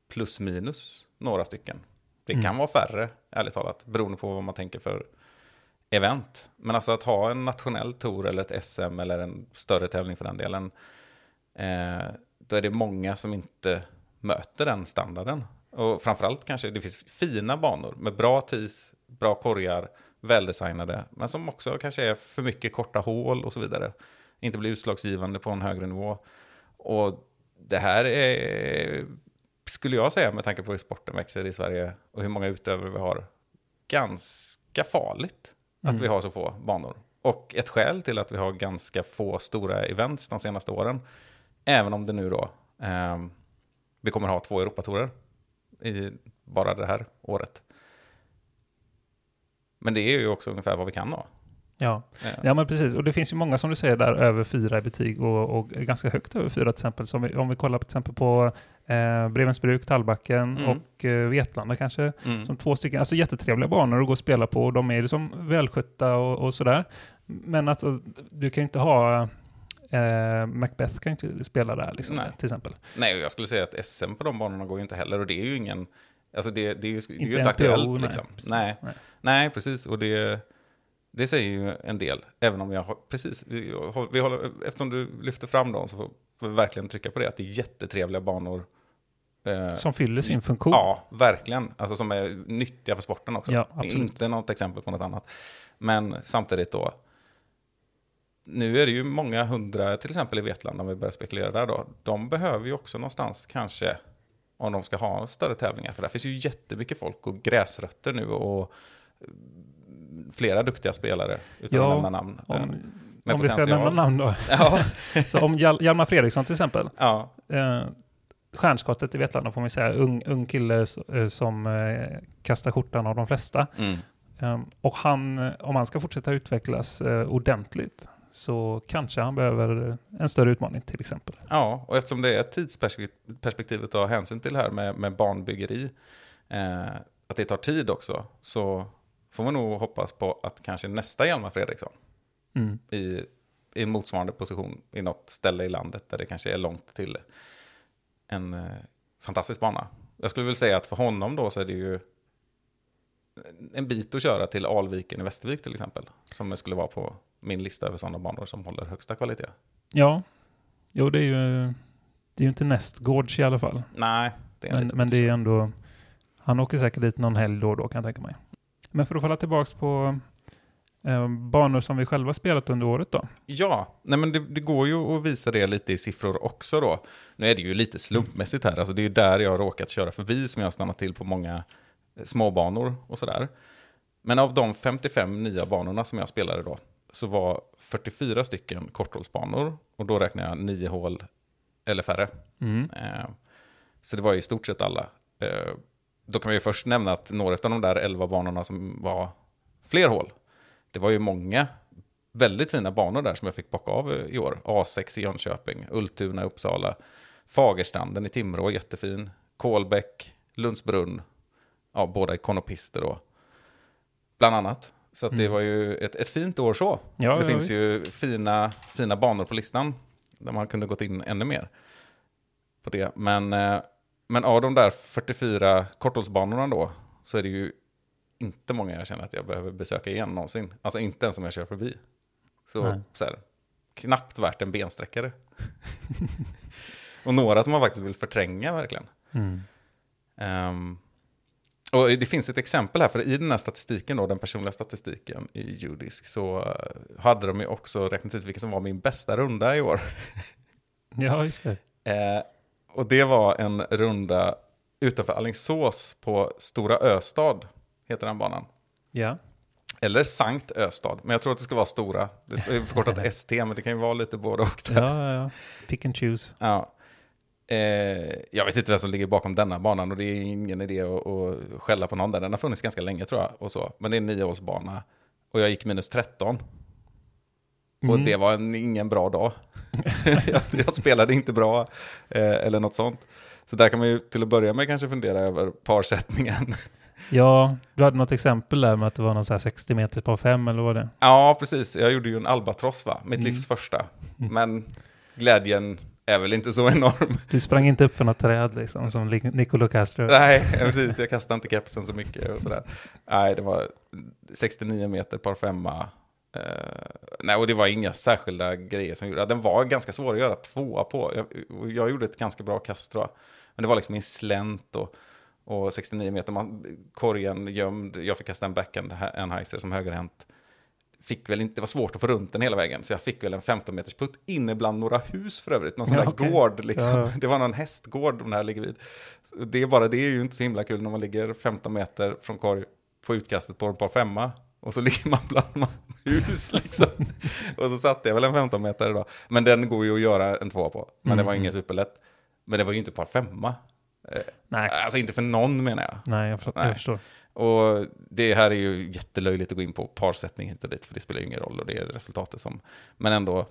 plus minus några stycken. Det kan Mm. vara färre, ärligt talat, beroende på vad man tänker för event. Men alltså att ha en nationell tour eller ett SM eller en större tävling för den delen, eh, då är det många som inte möter den standarden. Och framförallt kanske det finns fina banor med bra tis, bra korgar, väldesignade, men som också kanske är för mycket korta hål och så vidare. Inte blir utslagsgivande på en högre nivå. Och det här är, skulle jag säga med tanke på hur sporten växer i Sverige och hur många utövare vi har, ganska farligt att Mm. vi har så få banor. Och ett skäl till att vi har ganska få stora events de senaste åren, även om det nu då, ehm, vi kommer ha två Europatorer i bara det här året. Men det är ju också ungefär vad vi kan ha. Ja. Ja, men precis. Och det finns ju många som du säger där över fyra i betyg och, och ganska högt över fyra till exempel. Så om vi, om vi kollar till exempel på eh, Brevensbruk, Tallbacken Mm. och eh, Vetlanda kanske. Mm. Som två stycken, alltså jättetrevliga banor att gå och spela på. De är liksom välskötta och, och sådär. Men alltså, du kan ju inte ha eh, Macbeth kan ju inte spela där liksom, Nej. till exempel. Nej, och jag skulle säga att SM på de banorna går ju inte heller. Och det är ju ingen... Alltså det, det är ju, det är ju Inte aktuellt nej, liksom. precis. Nej, Nej. nej, precis. Och det, det säger ju en del. Även om jag har... Precis. Vi, vi håller, eftersom du lyfter fram dem så får vi verkligen trycka på det. Att det är jättetrevliga banor Eh, Som fyller sin funktion. Ja, verkligen. Alltså som är nyttiga för sporten också. Ja, absolut. inte något exempel på något annat. Men samtidigt då, nu är det ju många hundra, till exempel i Vetlanda, om vi börjar spekulera där då, de behöver ju också någonstans kanske, om de ska ha större tävlingar, för där finns ju jättemycket folk och gräsrötter nu och flera duktiga spelare, utan Ja, att nämna namn. Om, eh, om vi ska nämna namn då. Ja, Så om Hjal- Hjalmar Fredriksson till exempel. ja, Eh, stjärnskottet i Vetlanda får man säga. Ung, ung kille eh, som eh, kastar skjortan av de flesta. mm. Eh, och han, om han ska fortsätta utvecklas eh, ordentligt så kanske han behöver en större utmaning till exempel. Ja, och eftersom det är tidsperspektivet att ta hänsyn till här med, med barnbyggeri, eh, att det tar tid också, så får man nog hoppas på att kanske nästa Hjalmar Fredriksson Mm. i, i en motsvarande position i något ställe i landet där det kanske är långt till en eh, fantastisk bana. Jag skulle väl säga att för honom då så är det ju en bit att köra till Alviken i Västervik till exempel, som det skulle vara på min lista över sådana banor som håller högsta kvalitet. Ja, jo det är ju, det är ju inte nästgårds i alla fall. Nej, det är Men, men det är ändå, han åker säkert dit någon helg då och då kan jag tänka mig. Men för att falla tillbaka på eh, banor som vi själva spelat under året då. Ja, nej men det, det går ju att visa det lite i siffror också då. Nu är det ju lite slumpmässigt här, alltså det är ju där jag har råkat köra förbi som jag har stannat till på många eh, småbanor och sådär. Men av de 55 nya banorna som jag spelade då, så var 44 stycken korthållsbanor och då räknar jag 9 hål eller färre. Mm. Eh, Så det var i stort sett alla. Eh, Då kan vi först nämna att några av de där 11 banorna som var fler hål, det var ju många väldigt fina banor där som jag fick bocka av i år. A6 i Jönköping, Ultuna i Uppsala, Fagerstranden i Timrå, jättefin, Kolbäck, Lundsbrunn, ja, båda ikonopister då, bland annat. Så att det Mm. var ju ett, ett fint år så. Ja, det ja, finns visst. ju fina, fina banor på listan där man kunde gått in ännu mer på det. Men, eh, men av de där 44 korthållsbanorna då så är det ju inte många jag känner att jag behöver besöka igen någonsin. Alltså inte ens om jag kör förbi. Så, så här, knappt värt en bensträckare. Och några som man faktiskt vill förtränga verkligen. Mm. Ehm, och det finns ett exempel här, för i den här statistiken, då, den personliga statistiken i Judisk, så eh, hade de ju också räknat ut vilken som var min bästa runda i år. Ja, just det. Eh, och det var en runda utanför Alingsås på Stora Östad, heter den banan. Ja. Eller Sankt Östad, men jag tror att det ska vara Stora. Det är förkortat ST, men det kan ju vara lite både och. där. Ja, ja, ja. Pick and choose. Ja. Eh, jag vet inte vem som ligger bakom denna banan och det är ingen idé att, att skälla på någon där. Den har funnits ganska länge tror jag. Och så. Men det är en niohålsbana. Och jag gick minus 13. Och Mm. det var en, ingen bra dag. jag, jag spelade inte bra eh, eller något sånt. Så där kan man ju till att börja med kanske fundera över parsättningen. Ja, du hade något exempel där med att det var någon så här 60 meter på fem eller vad det ja, precis. Jag gjorde ju en albatross va? Mitt Mm. livs första. Men glädjen är väl inte så enorm. Du sprang inte upp för något träd liksom, som Nicolo Castro. Nej, precis. Jag kastade inte kepsen så mycket och sådär. Nej, det var 69 meter par femma. Eh, nej, och det var inga särskilda grejer som gjorde Den var ganska svår att göra tvåa på. Jag, jag gjorde ett ganska bra kast tror jag. Men det var liksom en slänt och, och 69 meter. Man, korgen gömd. Jag fick kasta en backhand Anheuser som högerhänt. Fick väl inte, det var svårt att få runt den hela vägen, så jag fick väl en 15 meters putt inne bland några hus för övrigt. Någon sån Ja, där okej. gård liksom. Ja. Det var någon hästgård de här ligger vid. Det är bara det är ju inte så himla kul när man ligger 15 meter från korg på utkastet på en par femma. Och så ligger man bland hus liksom. och så satte jag väl en 15 meter då. Men den går ju att göra en tvåa på. Men det var Mm. ingen superlätt. Men det var ju inte par femma. Eh, Nej, Alltså inte för någon menar jag. nej, jag, Nej. jag förstår. Och det här är ju jättelöjligt att gå in på parsättning hit och dit, för det spelar ju ingen roll och det är resultatet som... Men ändå,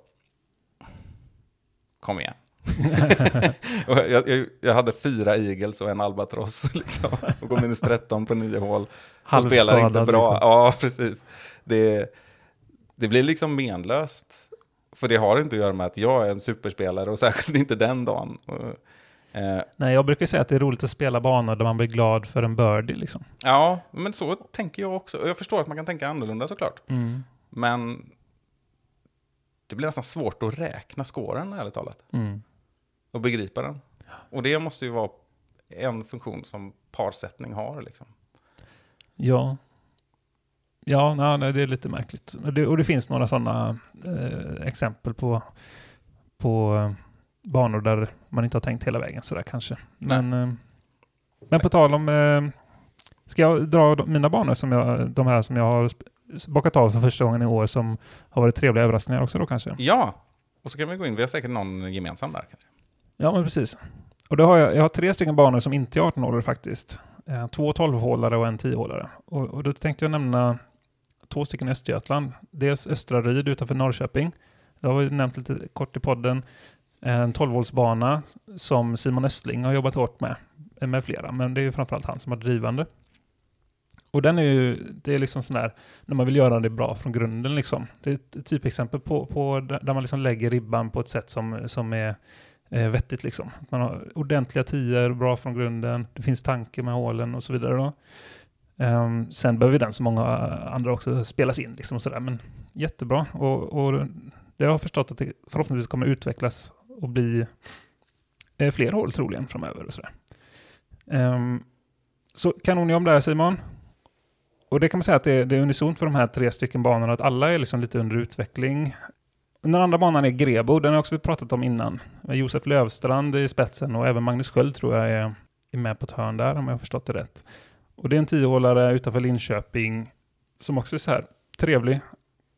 kom igen. jag, jag, jag hade fyra eagles och en albatross liksom, och går minus 13 på nio hål. Och spelar inte bra. liksom. Ja, precis. Det, det blir liksom menlöst. För det har inte att göra med att jag är en superspelare och särskilt inte den dagen. Eh, Nej, jag brukar säga att det är roligt att spela banor där man blir glad för en birdie liksom. ja, men så tänker jag också. Och jag förstår att man kan tänka annorlunda såklart. Mm. Men det blir nästan svårt att räkna skåren ärligt talat. Mm. Och begripa den. Och det måste ju vara en funktion som parsättning har. Liksom. Ja. Ja, nej, nej, det är lite märkligt. Och det, och det finns några sådana eh, exempel på, på eh, banor där man inte har tänkt hela vägen sådär kanske. Men, eh, men på tal om, eh, ska jag dra mina banor, som jag, de här som jag har bockat av för första gången i år som har varit trevliga överraskningar också då kanske? Ja, och så kan vi gå in, vi har säkert någon gemensam där. Kanske. Ja, men precis. Och då har jag, jag har tre stycken banor som inte är 18-hålare faktiskt. Eh, två 12-hålare och en 10-hålare. Och, och då tänkte jag nämna två stycken i Östergötland. Dels Östra Ryd utanför Norrköping. Det har vi nämnt lite kort i podden. En 12-hålsbana som Simon Östling har jobbat hårt med, med flera, men det är ju framförallt han som har drivande. Och den är ju, det är liksom sån där, när man vill göra det bra från grunden liksom. Det är ett typexempel på, på där man liksom lägger ribban på ett sätt som, som är eh, vettigt liksom. Man har ordentliga tior, bra från grunden, det finns tanke med hålen och så vidare då. Um, sen behöver den som många andra också spelas in liksom och sådär, men jättebra. Och, och det har jag förstått att det förhoppningsvis kommer utvecklas och bli eh, fler hål troligen framöver och sådär. Um, så kanonjobb där Simon. Och det kan man säga att det är, det är unisont för de här tre stycken banorna, att alla är liksom lite under utveckling. Den andra banan är Grebo, den har också vi pratat om innan. Med Josef Lövstrand i spetsen och även Magnus Sköld tror jag är, är med på ett hörn där om jag har förstått det rätt. Och det är en tiohålare utanför Linköping som också är så här trevlig,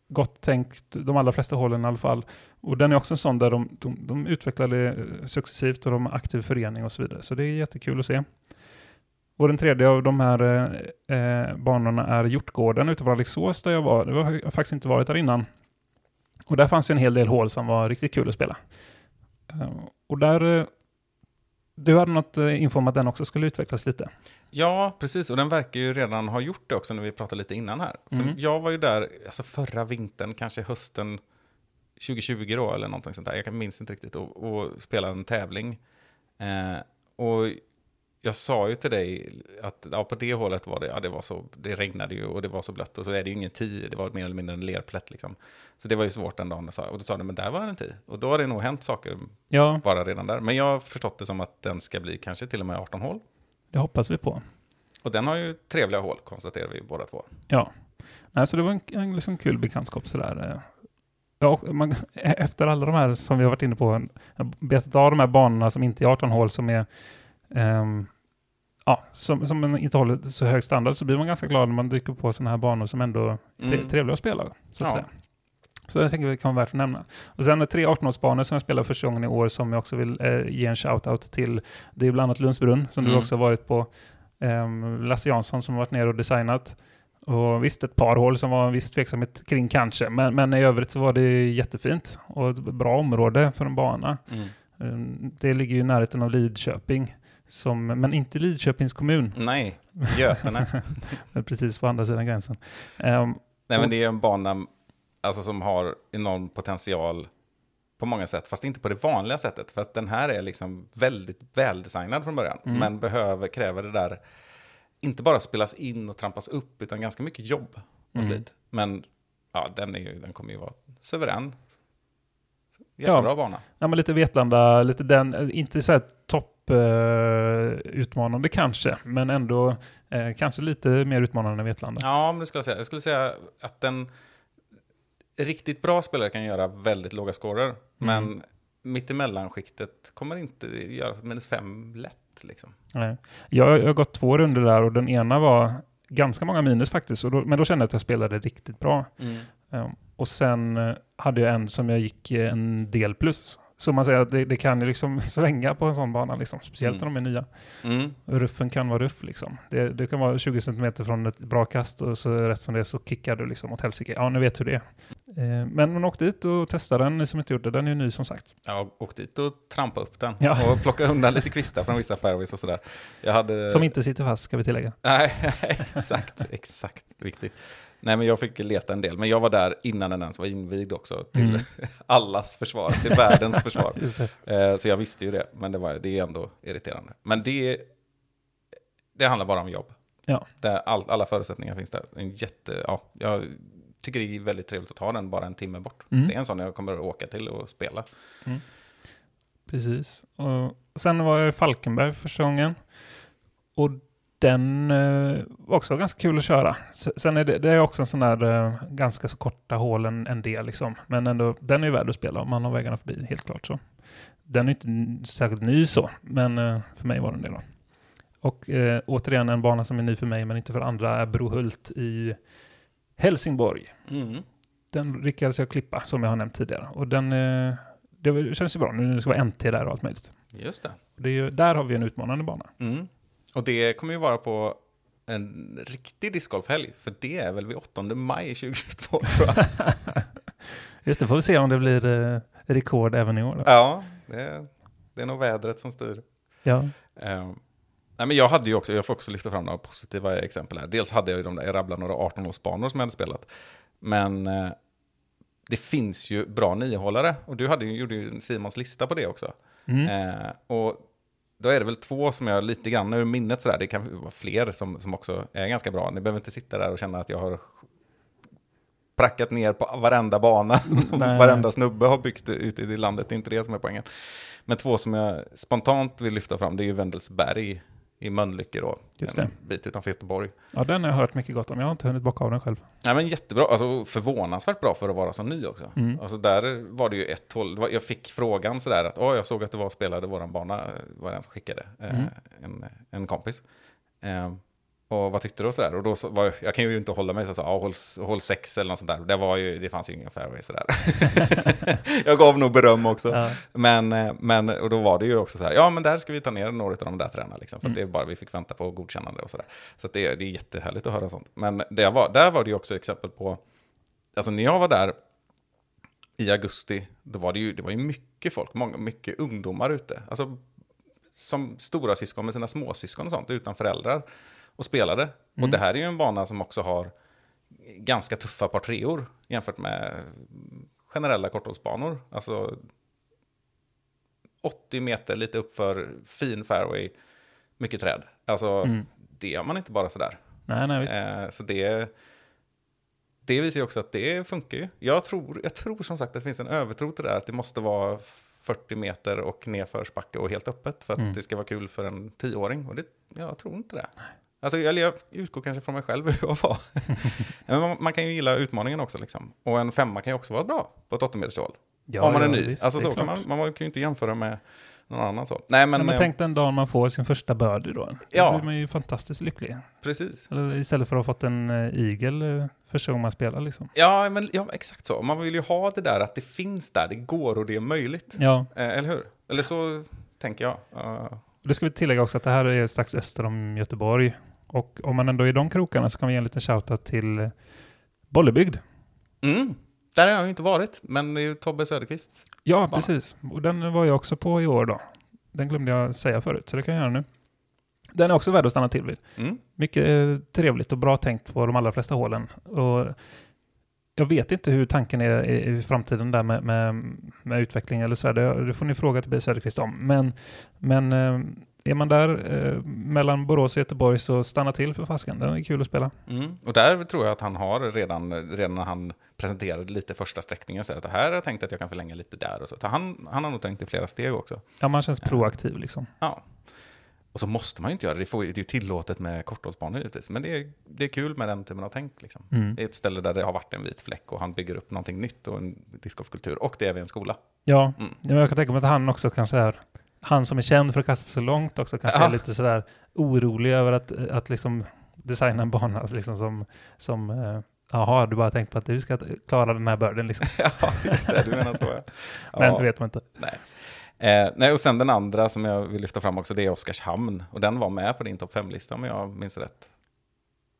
gott tänkt, de allra flesta hålen i alla fall. Och den är också en sån där de, de, de utvecklar det eh, successivt och de har aktiv förening och så vidare. Så det är jättekul att se. Och den tredje av de här eh, eh banorna är Hjortgården utanför Alingsås där jag var. Det var, jag har faktiskt inte varit där innan. Och där fanns ju en hel del hål som var riktigt kul att spela. Eh, och där, du hade något eh, info om att den också skulle utvecklas lite. Ja, precis. Och den verkar ju redan ha gjort det också när vi pratade lite innan här. För Mm. jag var ju där alltså förra vintern, kanske hösten 2020 då, eller någonting sånt där. Jag minns inte riktigt. Och, och spelade en tävling. Eh, och jag sa ju till dig att ja, på det hålet var det, ja, det var så, det regnade ju och det var så blött och så är det ju ingen tio, det var mer eller mindre en lerplätt liksom. Så det var ju svårt den dagen. Och då sa du, men där var det en tio. Och då har det nog hänt saker Ja, bara redan där. Men jag har förstått det som att den ska bli kanske till och med 18 hål. det hoppas vi på. Och den har ju trevliga hål, konstaterar vi båda två. Ja, Nej, så det var en, en liksom kul bekantskap sådär. eh. Ja, och man, efter alla de här som vi har varit inne på, betat av de här banorna som inte är 18 hål som är ehm, ja, som, som inte håller så hög standard så blir man ganska glad när man dyker på sådana här banor som ändå är Mm. trevliga att spela. Så att Ja. säga. Så jag tänker det kan vara värt att nämna. Och sen är tre 18-årsbanor som jag spelar första gången i år som jag också vill eh, ge en shout-out till. Det är bland annat Lundsbrunn som du Mm. också har varit på. Ehm, Lasse Jansson som har varit nere och designat. Och visst, ett par hål som var en viss tveksamhet kring kanske, men, men i övrigt så var det jättefint och ett bra område för en bana. Mm. Ehm, Det ligger ju i närheten av Lidköping, som, men inte Lidköpings kommun, Nej, Götene. precis på andra sidan gränsen. Ehm, Nej, men det är en bana alltså, som har enorm potential på många sätt, fast inte på det vanliga sättet. För att den här är liksom väldigt väldesignad från början, Mm. men behöver, kräver det där, inte bara spelas in och trampas upp, utan ganska mycket jobb och Mm. slit. Men ja, den, är ju, den kommer ju vara suverän. Jättebra bana. Ja, men lite Vetlanda, lite den, eh, inte så här topp eh, utmanande kanske, men ändå eh, kanske lite mer utmanande än Vetlanda. Ja, men det skulle jag säga. Jag skulle säga att en riktigt bra spelare kan göra väldigt låga scorer, men mittemellanskiktet kommer inte göra minus fem lätt. Liksom. Nej. Jag, jag har gått två runder där och den ena var ganska många minus faktiskt, då, men då kände jag att jag spelade riktigt bra. Eh, och sen eh, hade jag en som jag gick eh, en del plus. Så man säger att det, det kan ju liksom svänga på en sån bana, liksom, speciellt när de är nya. Mm. Ruffen kan vara ruff liksom. Det, det kan vara 20 cm från ett bra kast och så rätt som det är så kickar du liksom åt helsike. Ja, ni vet hur det är. Eh, men man åkte dit och testade den, ni som inte gjort det. Den är ju ny som sagt. Jag åkte dit och trampa upp den Ja. och plocka undan lite kvistar från vissa fairways och sådär. Jag hade... Som inte sitter fast, ska vi tillägga. Nej, exakt, exakt, viktigt. Nej, men jag fick leta en del, men jag var där innan den ens var invigd också, till Mm. allas försvar, till världens försvar. Eh, Så jag visste ju det, men det, var, det är ändå irriterande. Men det, det handlar bara om jobb. Ja. Där all, alla förutsättningar finns där. En jätte, ja, jag tycker det är väldigt trevligt att ta den bara en timme bort. Mm. Det är en sån jag kommer att åka till och spela. Precis. Och sen var jag i Falkenberg första gången. Och den eh, var också ganska kul att köra. Sen är det, det är också en sån där eh, ganska så korta hål en, en del liksom. Men ändå, den är ju värd att spela om man har vägarna förbi, helt klart så. Den är inte särskilt ny så, men eh, för mig var den det då. Och eh, återigen en bana som är ny för mig, men inte för andra, är Brohult i Helsingborg. Mm. Den lyckades jag klippa, som jag har nämnt tidigare. Och den, eh, det känns ju bra nu när det ska vara NT där och allt möjligt. Just det. Det är ju, där har vi en utmanande bana. Mm. Och det kommer ju vara på en riktig discgolfhelg, för det är väl vid 8 maj 2022 tror jag. Just det, får vi se om det blir eh, rekord även i år. Då. ja, det är, det är nog vädret som styr. Ja. Eh, nej, men jag hade ju också, jag får också lyfta fram några positiva exempel här. Dels hade jag ju de där, jag rabblade några 18-årsbanor som jag hade spelat. Men eh, det finns ju bra niohållare. Och du hade ju, gjorde ju Simons lista på det också. Mm. Eh, och då är det väl två som jag lite grann ur minnet sådär, det kan vara fler som, som också är ganska bra. Ni behöver inte sitta där och känna att jag har prackat ner på varenda bana som Nej. varenda snubbe har byggt ute i landet. Det är inte det som är poängen. Men två som jag spontant vill lyfta fram, det är ju Wendelsberg i Mölnlycke då. Just en bit utanför Göteborg. ja, den har jag hört mycket gott om. Jag har inte hunnit bocka av den själv. Nej men jättebra, alltså förvånansvärt bra för att vara så ny också. Mm. Alltså där var det ju ett håll, det jag fick frågan sådär att åh jag såg att det var spelade våran bana, var den som skickade, eh, Mm. en, en kompis. Eh, och vad tyckte du och sådär? Och då så var jag, kan ju inte hålla mig så jag ja, håll, håll sex eller något sånt där. Det, var ju, det fanns ju ingen fairway sådär. jag gav nog beröm också. Ja. Men, eh, men, och då var det ju också så här, ja men där ska vi ta ner några av de där träna liksom, för Mm. det är bara vi fick vänta på godkännande och sådär. Så det, det är jättehärligt att höra sånt. Men det var, där var det ju också exempel på, alltså när jag var där i augusti, då var det ju, det var ju mycket folk, många, mycket ungdomar ute. Alltså som stora syskon med sina småsyskon och sånt, utan föräldrar, och spelade. Och Mm. det här är ju en bana som också har ganska tuffa par treor jämfört med generella korthållsbanor. Alltså 80 meter lite uppför, fin fairway, mycket träd. Alltså Mm. det gör man inte bara sådär. Nej, nej, visst. Eh, så det, det visar ju också att det funkar ju. Jag tror, jag tror som sagt att det finns en övertro till det där, att det måste vara 40 meter och nedförsbacke och helt öppet för att Mm. det ska vara kul för en tioåring. Och det, jag tror inte det. Alltså, eller jag utgår kanske från mig själv hur jag var. Men man, man kan ju gilla utmaningen också. Liksom. Och en femma kan ju också vara bra på ett 8 meters hål. Ja, om man är ja, ny. visst, alltså, så är kan man, man kan ju inte jämföra med någon annan så. Nej, men, Men, men eh, tänk den dagen man får sin första birdie då. Då Ja. blir man ju fantastiskt lycklig. precis. Eller istället för att ha fått en uh, igel uh, första gången man spelar liksom. Ja, men, ja, exakt så. Man vill ju ha det där att det finns där, det går och det är möjligt. Ja, Eh, eller hur? Eller så tänker jag. Uh, det ska vi tillägga också att det här är strax öster om Göteborg. Och om man ändå är i de krokarna så kan vi ge en liten shoutout till uh, Bollebygd. mm, där har jag ju inte varit, men det är ju Tobbe Söderqvists. Ja, Bana. precis. Och den var jag också på i år då. Den glömde jag säga förut, så det kan jag göra nu. Den är också värd att stanna till vid. Mm. Mycket eh, trevligt och bra tänkt på de allra flesta hålen. Och jag vet inte hur tanken är i, framtiden där med, med, med utveckling eller så. här. Det, det får ni fråga till Söderqvist om. Men, men eh, är man där eh, mellan Borås och Göteborg så stanna till för fasken. Den är kul att spela. Mm. Och där tror jag att han har redan, redan när han presenterade lite första sträckningen, så att det här har jag tänkt att jag kan förlänga lite där och så. så han, han har nog tänkt i flera steg också. Ja, man känns proaktiv liksom. Ja. Och så måste man ju inte göra det, det, får, det är ju tillåtet med korthållsbanor givetvis. Men det är, det är kul med den typen av tänk. Liksom. Mm. Det är ett ställe där det har varit en vit fläck och han bygger upp någonting nytt och en discgolfkultur. Och det är vid en skola. Ja, Mm. Ja, jag kan tänka mig att han också kan säga han som är känd för att kasta så långt också kanske Ja. är lite sådär orolig över att, att liksom designa en bana liksom som, som eh, jaha, du bara tänkt på att du ska klara den här börden liksom. ja, just det, du menar så ja. Men det vet man inte. Nej. Eh, nej, och sen den andra som jag vill lyfta fram också, det är Oskarshamn. Och den var med på din topp 5-lista om jag minns rätt.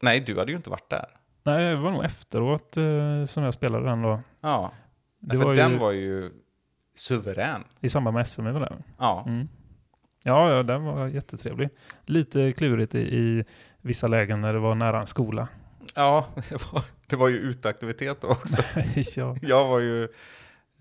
Nej, du hade ju inte varit där. Nej, det var nog efteråt eh, som jag spelade den då. Ja, Det för var den ju var ju suverän. i samband med SM, var det? Ja, Mm. Ja, ja, den var jättetrevlig. Lite klurigt i, i vissa lägen när det var nära en skola. ja det, var, det var ju uteaktivitet då också. ja. Jag var ju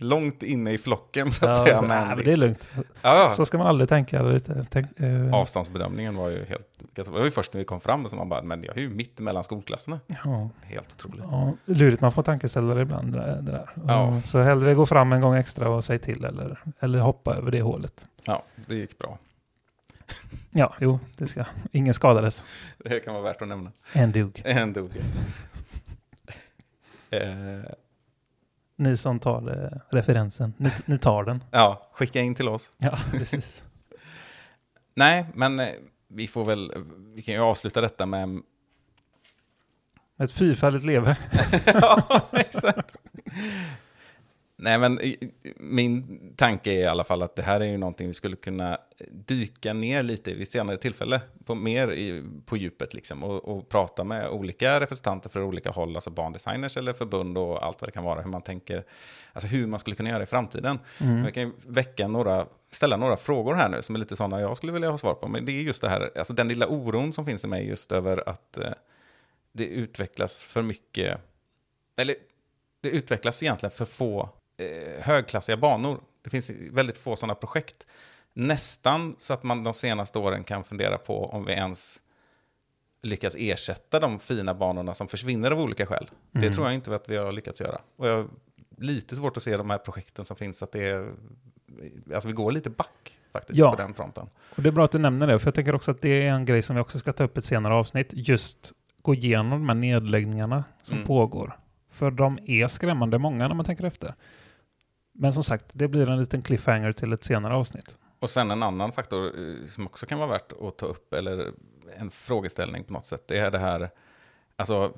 långt inne i flocken så att Ja, säga. Men, nej, det är lugnt. ja, Så ska man aldrig tänka. Eller lite, tänk, eh, Avståndsbedömningen var ju helt... Det var ju först när vi kom fram som man bara, men jag är ju mitt mellan skolklasserna. ja, Helt otroligt. ja, lurigt, man får tankeställare ibland. Det där, det där. Ja. Så hellre gå fram en gång extra och säg till eller, eller hoppa över det hålet. Ja, det gick bra. Ja, jo, det ska. Ingen skadades. Det kan vara värt att nämna. En dug. En dog. Eh, Ni som tar eh, referensen, ni, ni tar den. ja, skicka in till oss. Ja, precis. Nej, men eh, vi får väl, vi kan ju avsluta detta med... Ett fyrfaldigt leve. ja, exakt. Nej, men min tanke är i alla fall att det här är ju någonting vi skulle kunna dyka ner lite i vid senare tillfälle, på mer i, på djupet liksom, och, och prata med olika representanter för olika håll, alltså barndesigners eller förbund och allt vad det kan vara, hur man tänker, alltså hur man skulle kunna göra i framtiden. Mm. Jag kan ju väcka några, ställa några frågor här nu som är lite sådana jag skulle vilja ha svar på. Men det är just det här, alltså den lilla oron som finns i mig just över att eh, det utvecklas för mycket, eller det utvecklas egentligen för få eh, högklassiga banor. Det finns väldigt få sådana projekt. Nästan så att man de senaste åren kan fundera på om vi ens lyckas ersätta de fina banorna som försvinner av olika skäl. Det Mm. tror jag inte att vi har lyckats göra. Och jag har lite svårt att se de här projekten som finns, att det är, alltså vi går lite back faktiskt Ja. på den fronten. Och det är bra att du nämner det, för jag tänker också att det är en grej som vi också ska ta upp i ett senare avsnitt. Just gå igenom de här nedläggningarna som Mm. pågår. För de är skrämmande många när man tänker efter. Men som sagt, det blir en liten cliffhanger till ett senare avsnitt. Och sen en annan faktor eh, som också kan vara värt att ta upp, eller en frågeställning på något sätt, det är det här, alltså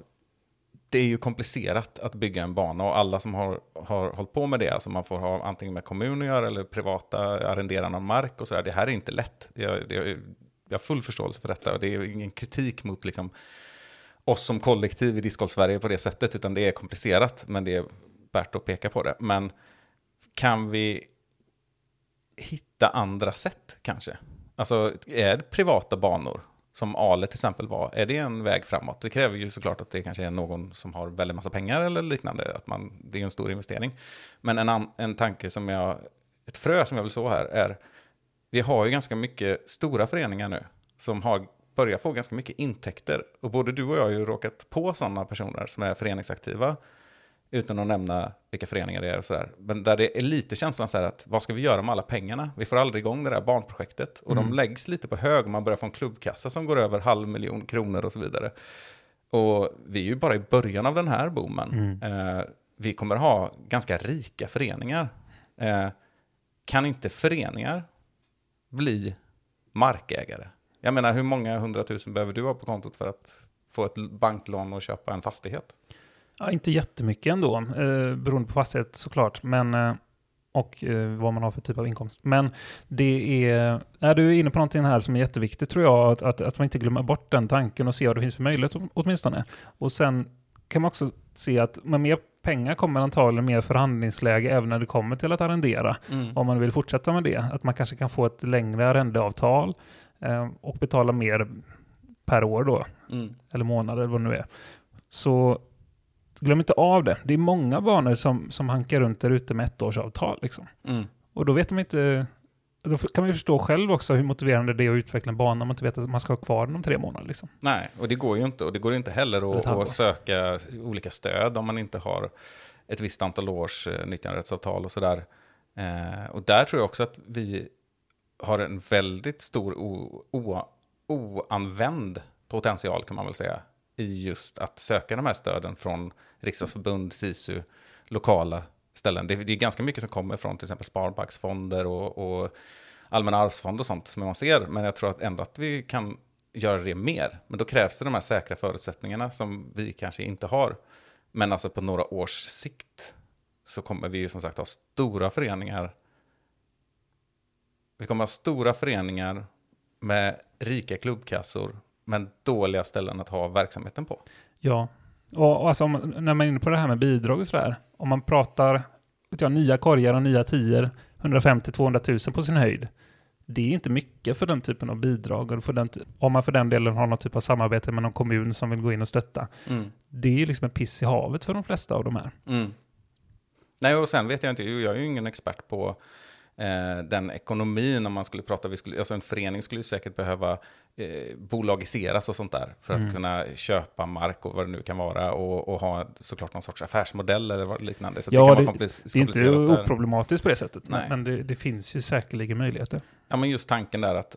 det är ju komplicerat att bygga en bana och alla som har, har hållit på med det, alltså man får ha antingen med kommun att göra eller privata arrenderande av mark och sådär, det här är inte lätt. Jag, det, jag har full förståelse för detta och det är ingen kritik mot liksom oss som kollektiv i Discgolf-Sverige på det sättet, utan det är komplicerat, men det är värt att peka på det. Men kan vi hitta andra sätt kanske? Alltså, är det privata banor, som Ale till exempel var, är det en väg framåt? Det kräver ju såklart att det kanske är någon som har väldigt massa pengar eller liknande, att man, det är en stor investering. Men en, en tanke som jag, ett frö som jag vill så här är, vi har ju ganska mycket stora föreningar nu, som har börjat få ganska mycket intäkter. Och både du och jag har ju råkat på sådana personer som är föreningsaktiva, utan att nämna vilka föreningar det är och sådär. Men där det är lite känslan så här att vad ska vi göra med alla pengarna? Vi får aldrig igång det där barnprojektet. Och de läggs lite på hög, man börjar få en klubbkassa som går över halv miljon kronor och så vidare. Och vi är ju bara i början av den här boomen. Eh, vi kommer ha ganska rika föreningar. Eh, kan inte föreningar bli markägare? Jag menar, hur många hundratusen behöver du ha på kontot för att få ett banklån och köpa en fastighet? Ja, inte jättemycket ändå, eh, beroende på fastighet såklart, men, eh, och eh, vad man har för typ av inkomst. Men det är, är du inne på någonting här som är jätteviktigt tror jag, att, att, att man inte glömmer bort den tanken och se vad det finns för möjlighet åt- åtminstone. Och sen kan man också se att med mer pengar kommer antagligen mer förhandlingsläge även när det kommer till att arrendera. Mm. Om man vill fortsätta med det, att man kanske kan få ett längre arrendeavtal eh, och betala mer per år då, Mm. eller månader vad det nu är. Så glöm inte av det. Det är många banor som, som hankar runt där ute med ettårsavtal. Liksom. Mm. Och då vet de inte... Då kan man ju förstå själv också hur motiverande det är att utveckla en bana om man inte vet att man ska ha kvar den om tre månader. Liksom. Nej, och det går ju inte. Och det går inte heller att, att söka olika stöd om man inte har ett visst antal års eh, nyttjanderättsavtal och sådär. Eh, och där tror jag också att vi har en väldigt stor oanvänd potential kan man väl säga i just att söka de här stöden från riksdagsförbund, SISU, lokala ställen. Det, det är ganska mycket som kommer från till exempel sparbanksfonder och, och allmänna arvsfond och sånt som man ser. Men jag tror att ändå att vi kan göra det mer. Men då krävs det de här säkra förutsättningarna som vi kanske inte har. Men alltså på några års sikt så kommer vi ju som sagt ha stora föreningar. Vi kommer ha stora föreningar med rika klubbkassor men dåliga ställen att ha verksamheten på. Ja, och, och alltså om, när man är inne på det här med bidrag och sådär. Om man pratar vet jag, nya korgar och nya tior, 150-200 000 på sin höjd. Det är inte mycket för den typen av bidrag. Och för den, om man för den delen har någon typ av samarbete med någon kommun som vill gå in och stötta. Mm. Det är liksom en piss i havet för de flesta av de här. Mm. Nej, och sen vet jag inte, jag är ju ingen expert på eh, den ekonomin om man skulle prata, vi skulle, alltså en förening skulle ju säkert behöva eh, bolagiseras och sånt där för att Mm. kunna köpa mark och vad det nu kan vara och, och ha såklart någon sorts affärsmodell eller vad liknande. Så Ja, det kan det- vara Det är inte där. oproblematiskt på det sättet, Nej. men det, det finns ju säkerligen möjligheter. Ja, men just tanken där att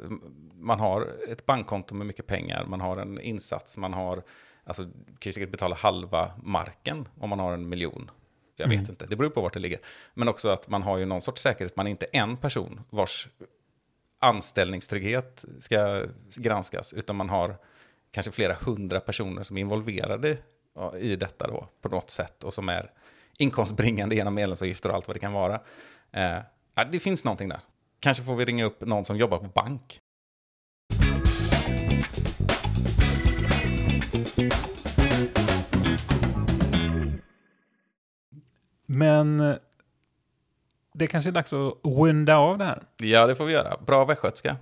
man har ett bankkonto med mycket pengar, man har en insats, man har, alltså, kan ju säkert betala halva marken om man har en miljon. Jag vet Mm. inte, det beror på vart det ligger. Men också att man har ju någon sorts säkerhet, man är inte en person vars anställningstrygghet ska granskas, utan man har kanske flera hundra personer som är involverade i detta då, på något sätt, och som är inkomstbringande genom medlemsavgifter och allt vad det kan vara. Eh, det finns någonting där. Kanske får vi ringa upp någon som jobbar på bank. Men det kanske är dags att winda av det här. Ja, det får vi göra. Bra västgötska.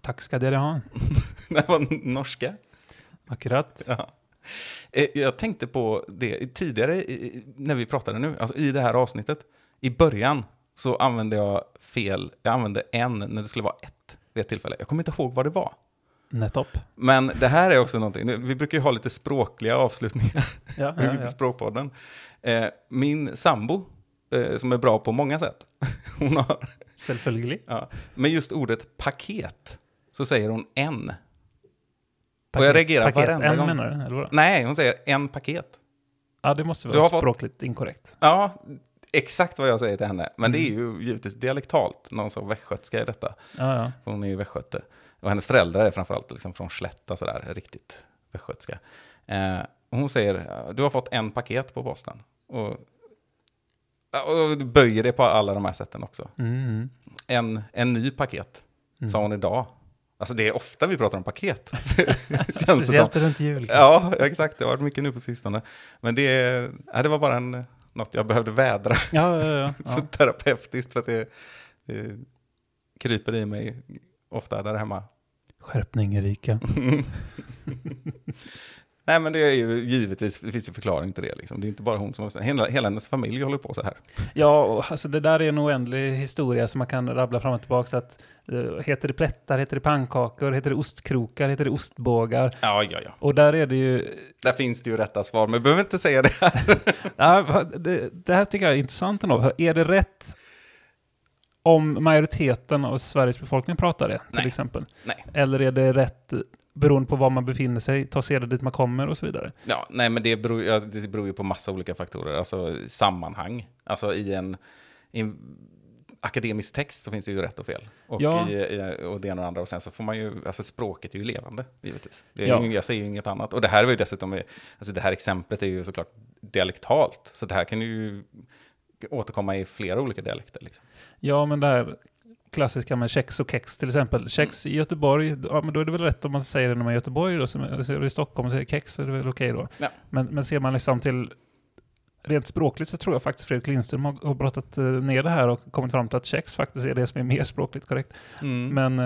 Tack ska det ha. Det var norska. Akkurat. Ja. Eh, Jag tänkte på det tidigare när vi pratade nu, alltså i det här avsnittet. I början så använde jag fel, jag använde en när det skulle vara ett vid ett tillfälle. Jag kommer inte ihåg vad det var. Nettopp. Men det här är också någonting, vi brukar ju ha lite språkliga avslutningar Ja, i ja, ja. Språkpodden. Eh, Min sambo, eh, som är bra på många sätt, hon har, Självföljd. ja, med just ordet paket, så säger hon en. Och jag reagerar paket. varenda En gång. menar du? Eller vadå? Nej, hon säger en paket. Ja, det måste vara har fått- språkligt inkorrekt. Ja, exakt vad jag säger till henne. Men det är Mm. ju givetvis dialektalt, någon som västgötska är detta. Ja, ja. Hon är ju västgöte. Och hennes föräldrar är framförallt liksom från Slätta, sådär, riktigt västgötska. Eh, hon säger, "Ja, du har fått en paket på posten. Och, och böjer det på alla de här sätten också. Mm. En, en ny paket, Mm. sa hon idag. Alltså det är ofta vi pratar om paket. Speciellt runt jul. Ja, exakt. Det har varit mycket nu på sistone. Men det, ja, det var bara en, något jag behövde vädra. Ja, ja, ja. Så terapeutiskt för att det, det kryper i mig ofta där hemma. Skärpning Erika. Nej men det är ju givetvis, det finns ju förklaring till det liksom. Det är inte bara hon som har hela, hela hennes familj håller på så här. Ja, alltså det där är en oändlig historia som man kan rabbla fram och tillbaka. Så att, eh, heter det plättar, heter det pannkakor, heter det ostkrokar, heter det ostbågar? Ja, ja, ja. Och där är det ju... Där finns det ju rätta svar, men vi behöver inte säga det här. Ja, det, det här tycker jag är intressant ändå. Är det rätt om majoriteten av Sveriges befolkning pratar det, till Nej. exempel? Nej. Eller är det rätt beroende på var man befinner sig, ta sig dit man kommer och så vidare? Ja, nej men det beror, ja, det beror ju på massa olika faktorer. Alltså sammanhang. Alltså i en, i en akademisk text så finns det ju rätt och fel. Och, Ja. i, i, och det ena och det andra. Och sen så får man ju, alltså språket är ju levande, givetvis. Det är Ja. ju, jag säger ju inget annat. Och det här var ju dessutom, alltså det här exemplet är ju såklart dialektalt. Så det här kan ju återkomma i flera olika dialekter. Liksom. Ja, men det här klassiska med kex och kex till exempel. Kex i Göteborg, ja, men då är det väl rätt om man säger det när man är i Göteborg då, så i Stockholm och säger kex så är det väl okej då. Ja. Men, men ser man liksom till rent språkligt så tror jag faktiskt Fredrik Lindström har, har brottat eh, ner det här och kommit fram till att kex faktiskt är det som är mer språkligt korrekt. Men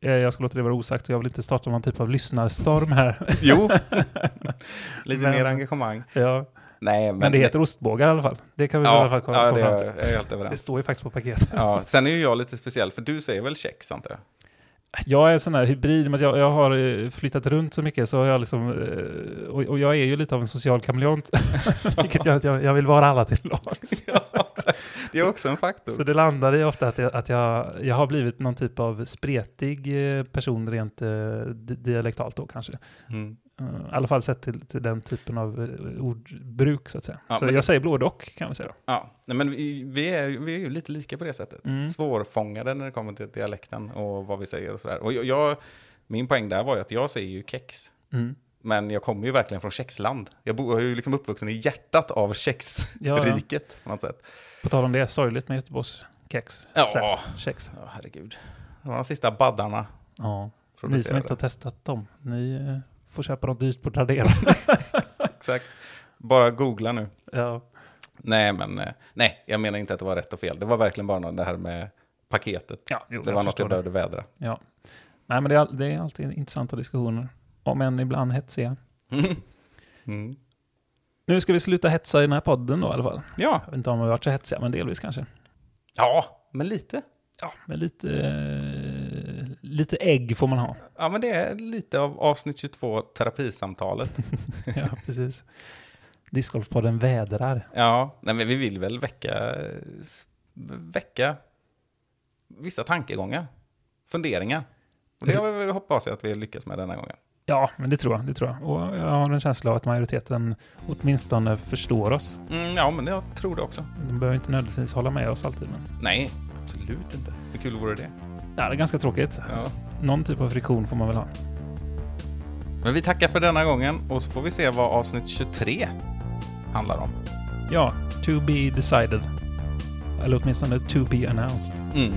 eh, jag ska låta det vara osagt och jag vill inte starta någon typ av lyssnarstorm här. Jo, lite Men- mer engagemang. ja, Nej, men, men, det heter ostbågar i alla fall. Det kan vi i alla Ja, fall komma, ja det fram till. jag är helt Det överens. står ju faktiskt på paketet. Ja, sen är ju jag lite speciell, för du säger väl kex, antar jag? Jag är en sån här hybrid, men jag, jag har eh, flyttat runt så mycket så jag liksom, eh, och, och jag är ju lite av en social kameleont, vilket gör att jag, jag vill vara alla till lags. Det är också en faktor. Så det landar i ofta att, jag, att jag, jag har blivit någon typ av spretig eh, person rent di- dialektalt då kanske. Mm. Eh, I alla fall sett till, till den typen av eh, ordbruk så att säga. Ja, så men- jag säger både och kan vi säga då. Ja, nej, men vi, vi, är, vi är ju lite lika på det sättet. Mm. Svårfångade när det kommer till dialekten och vad vi säger och sådär. Och jag, jag, min poäng där var ju att jag säger ju kex. Mm. Men jag kommer ju verkligen från kexland. Jag bo, jag är ju liksom uppvuxen i hjärtat av Ja, ja. kexriket på något sätt. På tal om det, sorgligt med Göteborgs kex. Ja. Kex. Ja, herregud. De sista baddarna. Ja. Ni som inte har testat dem, ni eh, får köpa dem dyrt på Tradera. Exakt. Bara googla nu. ja. Nej, men eh, nej, jag menar inte att det var rätt och fel. Det var verkligen bara något- det här med paketet. Ja, jo, Det var något jag behövde vädra. Ja. Nej, men det är, det är alltid intressanta diskussioner. Om än ibland hetsiga. Mm. Nu ska vi sluta hetsa i den här podden då i alla fall. Ja, Jag vet inte om vi har varit så hetsiga, men delvis kanske. ja men lite. Ja, men lite, eh, lite ägg får man ha. Ja, men det är lite av avsnitt 22, terapisamtalet. ja, precis. Discgolfpodden vädrar. Ja, nej, men vi vill väl väcka, väcka vissa tankegångar, funderingar. Och det har vi- hoppas jag att vi lyckas med denna gången. Ja, men det tror jag. Det tror jag. Och jag har en känsla av att majoriteten åtminstone förstår oss. Mm, ja, men jag tror det också. De behöver inte nödvändigtvis hålla med oss alltid. Men... Nej, absolut inte. Hur kul vore det? Ja, det är ganska tråkigt. Ja. Någon typ av friktion får man väl ha. Men vi tackar för denna gången och så får vi se vad avsnitt 23 handlar om. Ja, to be decided. Eller åtminstone to be announced. Mm.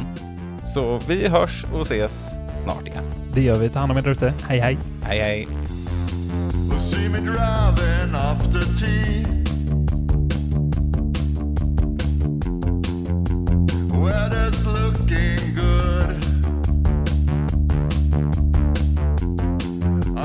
Så vi hörs och ses snart igen. Det gör vi. Ta hand om er där ute. Hej, hej! Hej hej! See me driving after tea. Weather's looking good.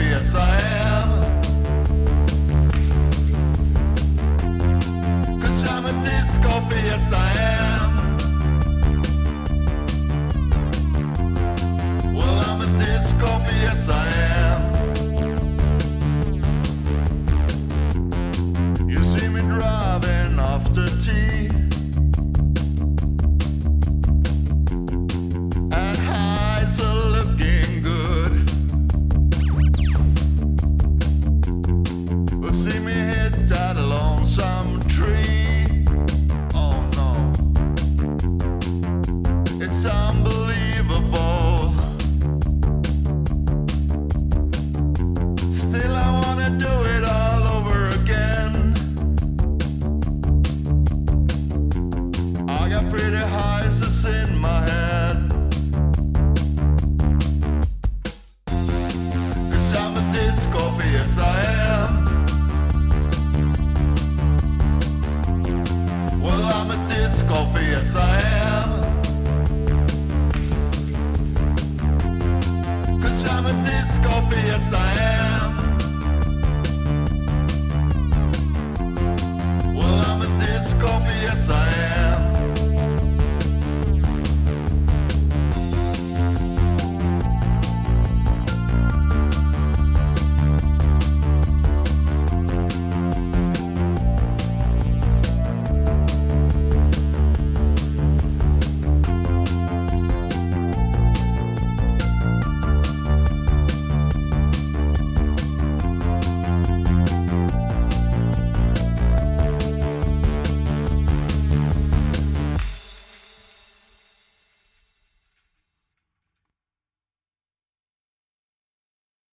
Yes I am.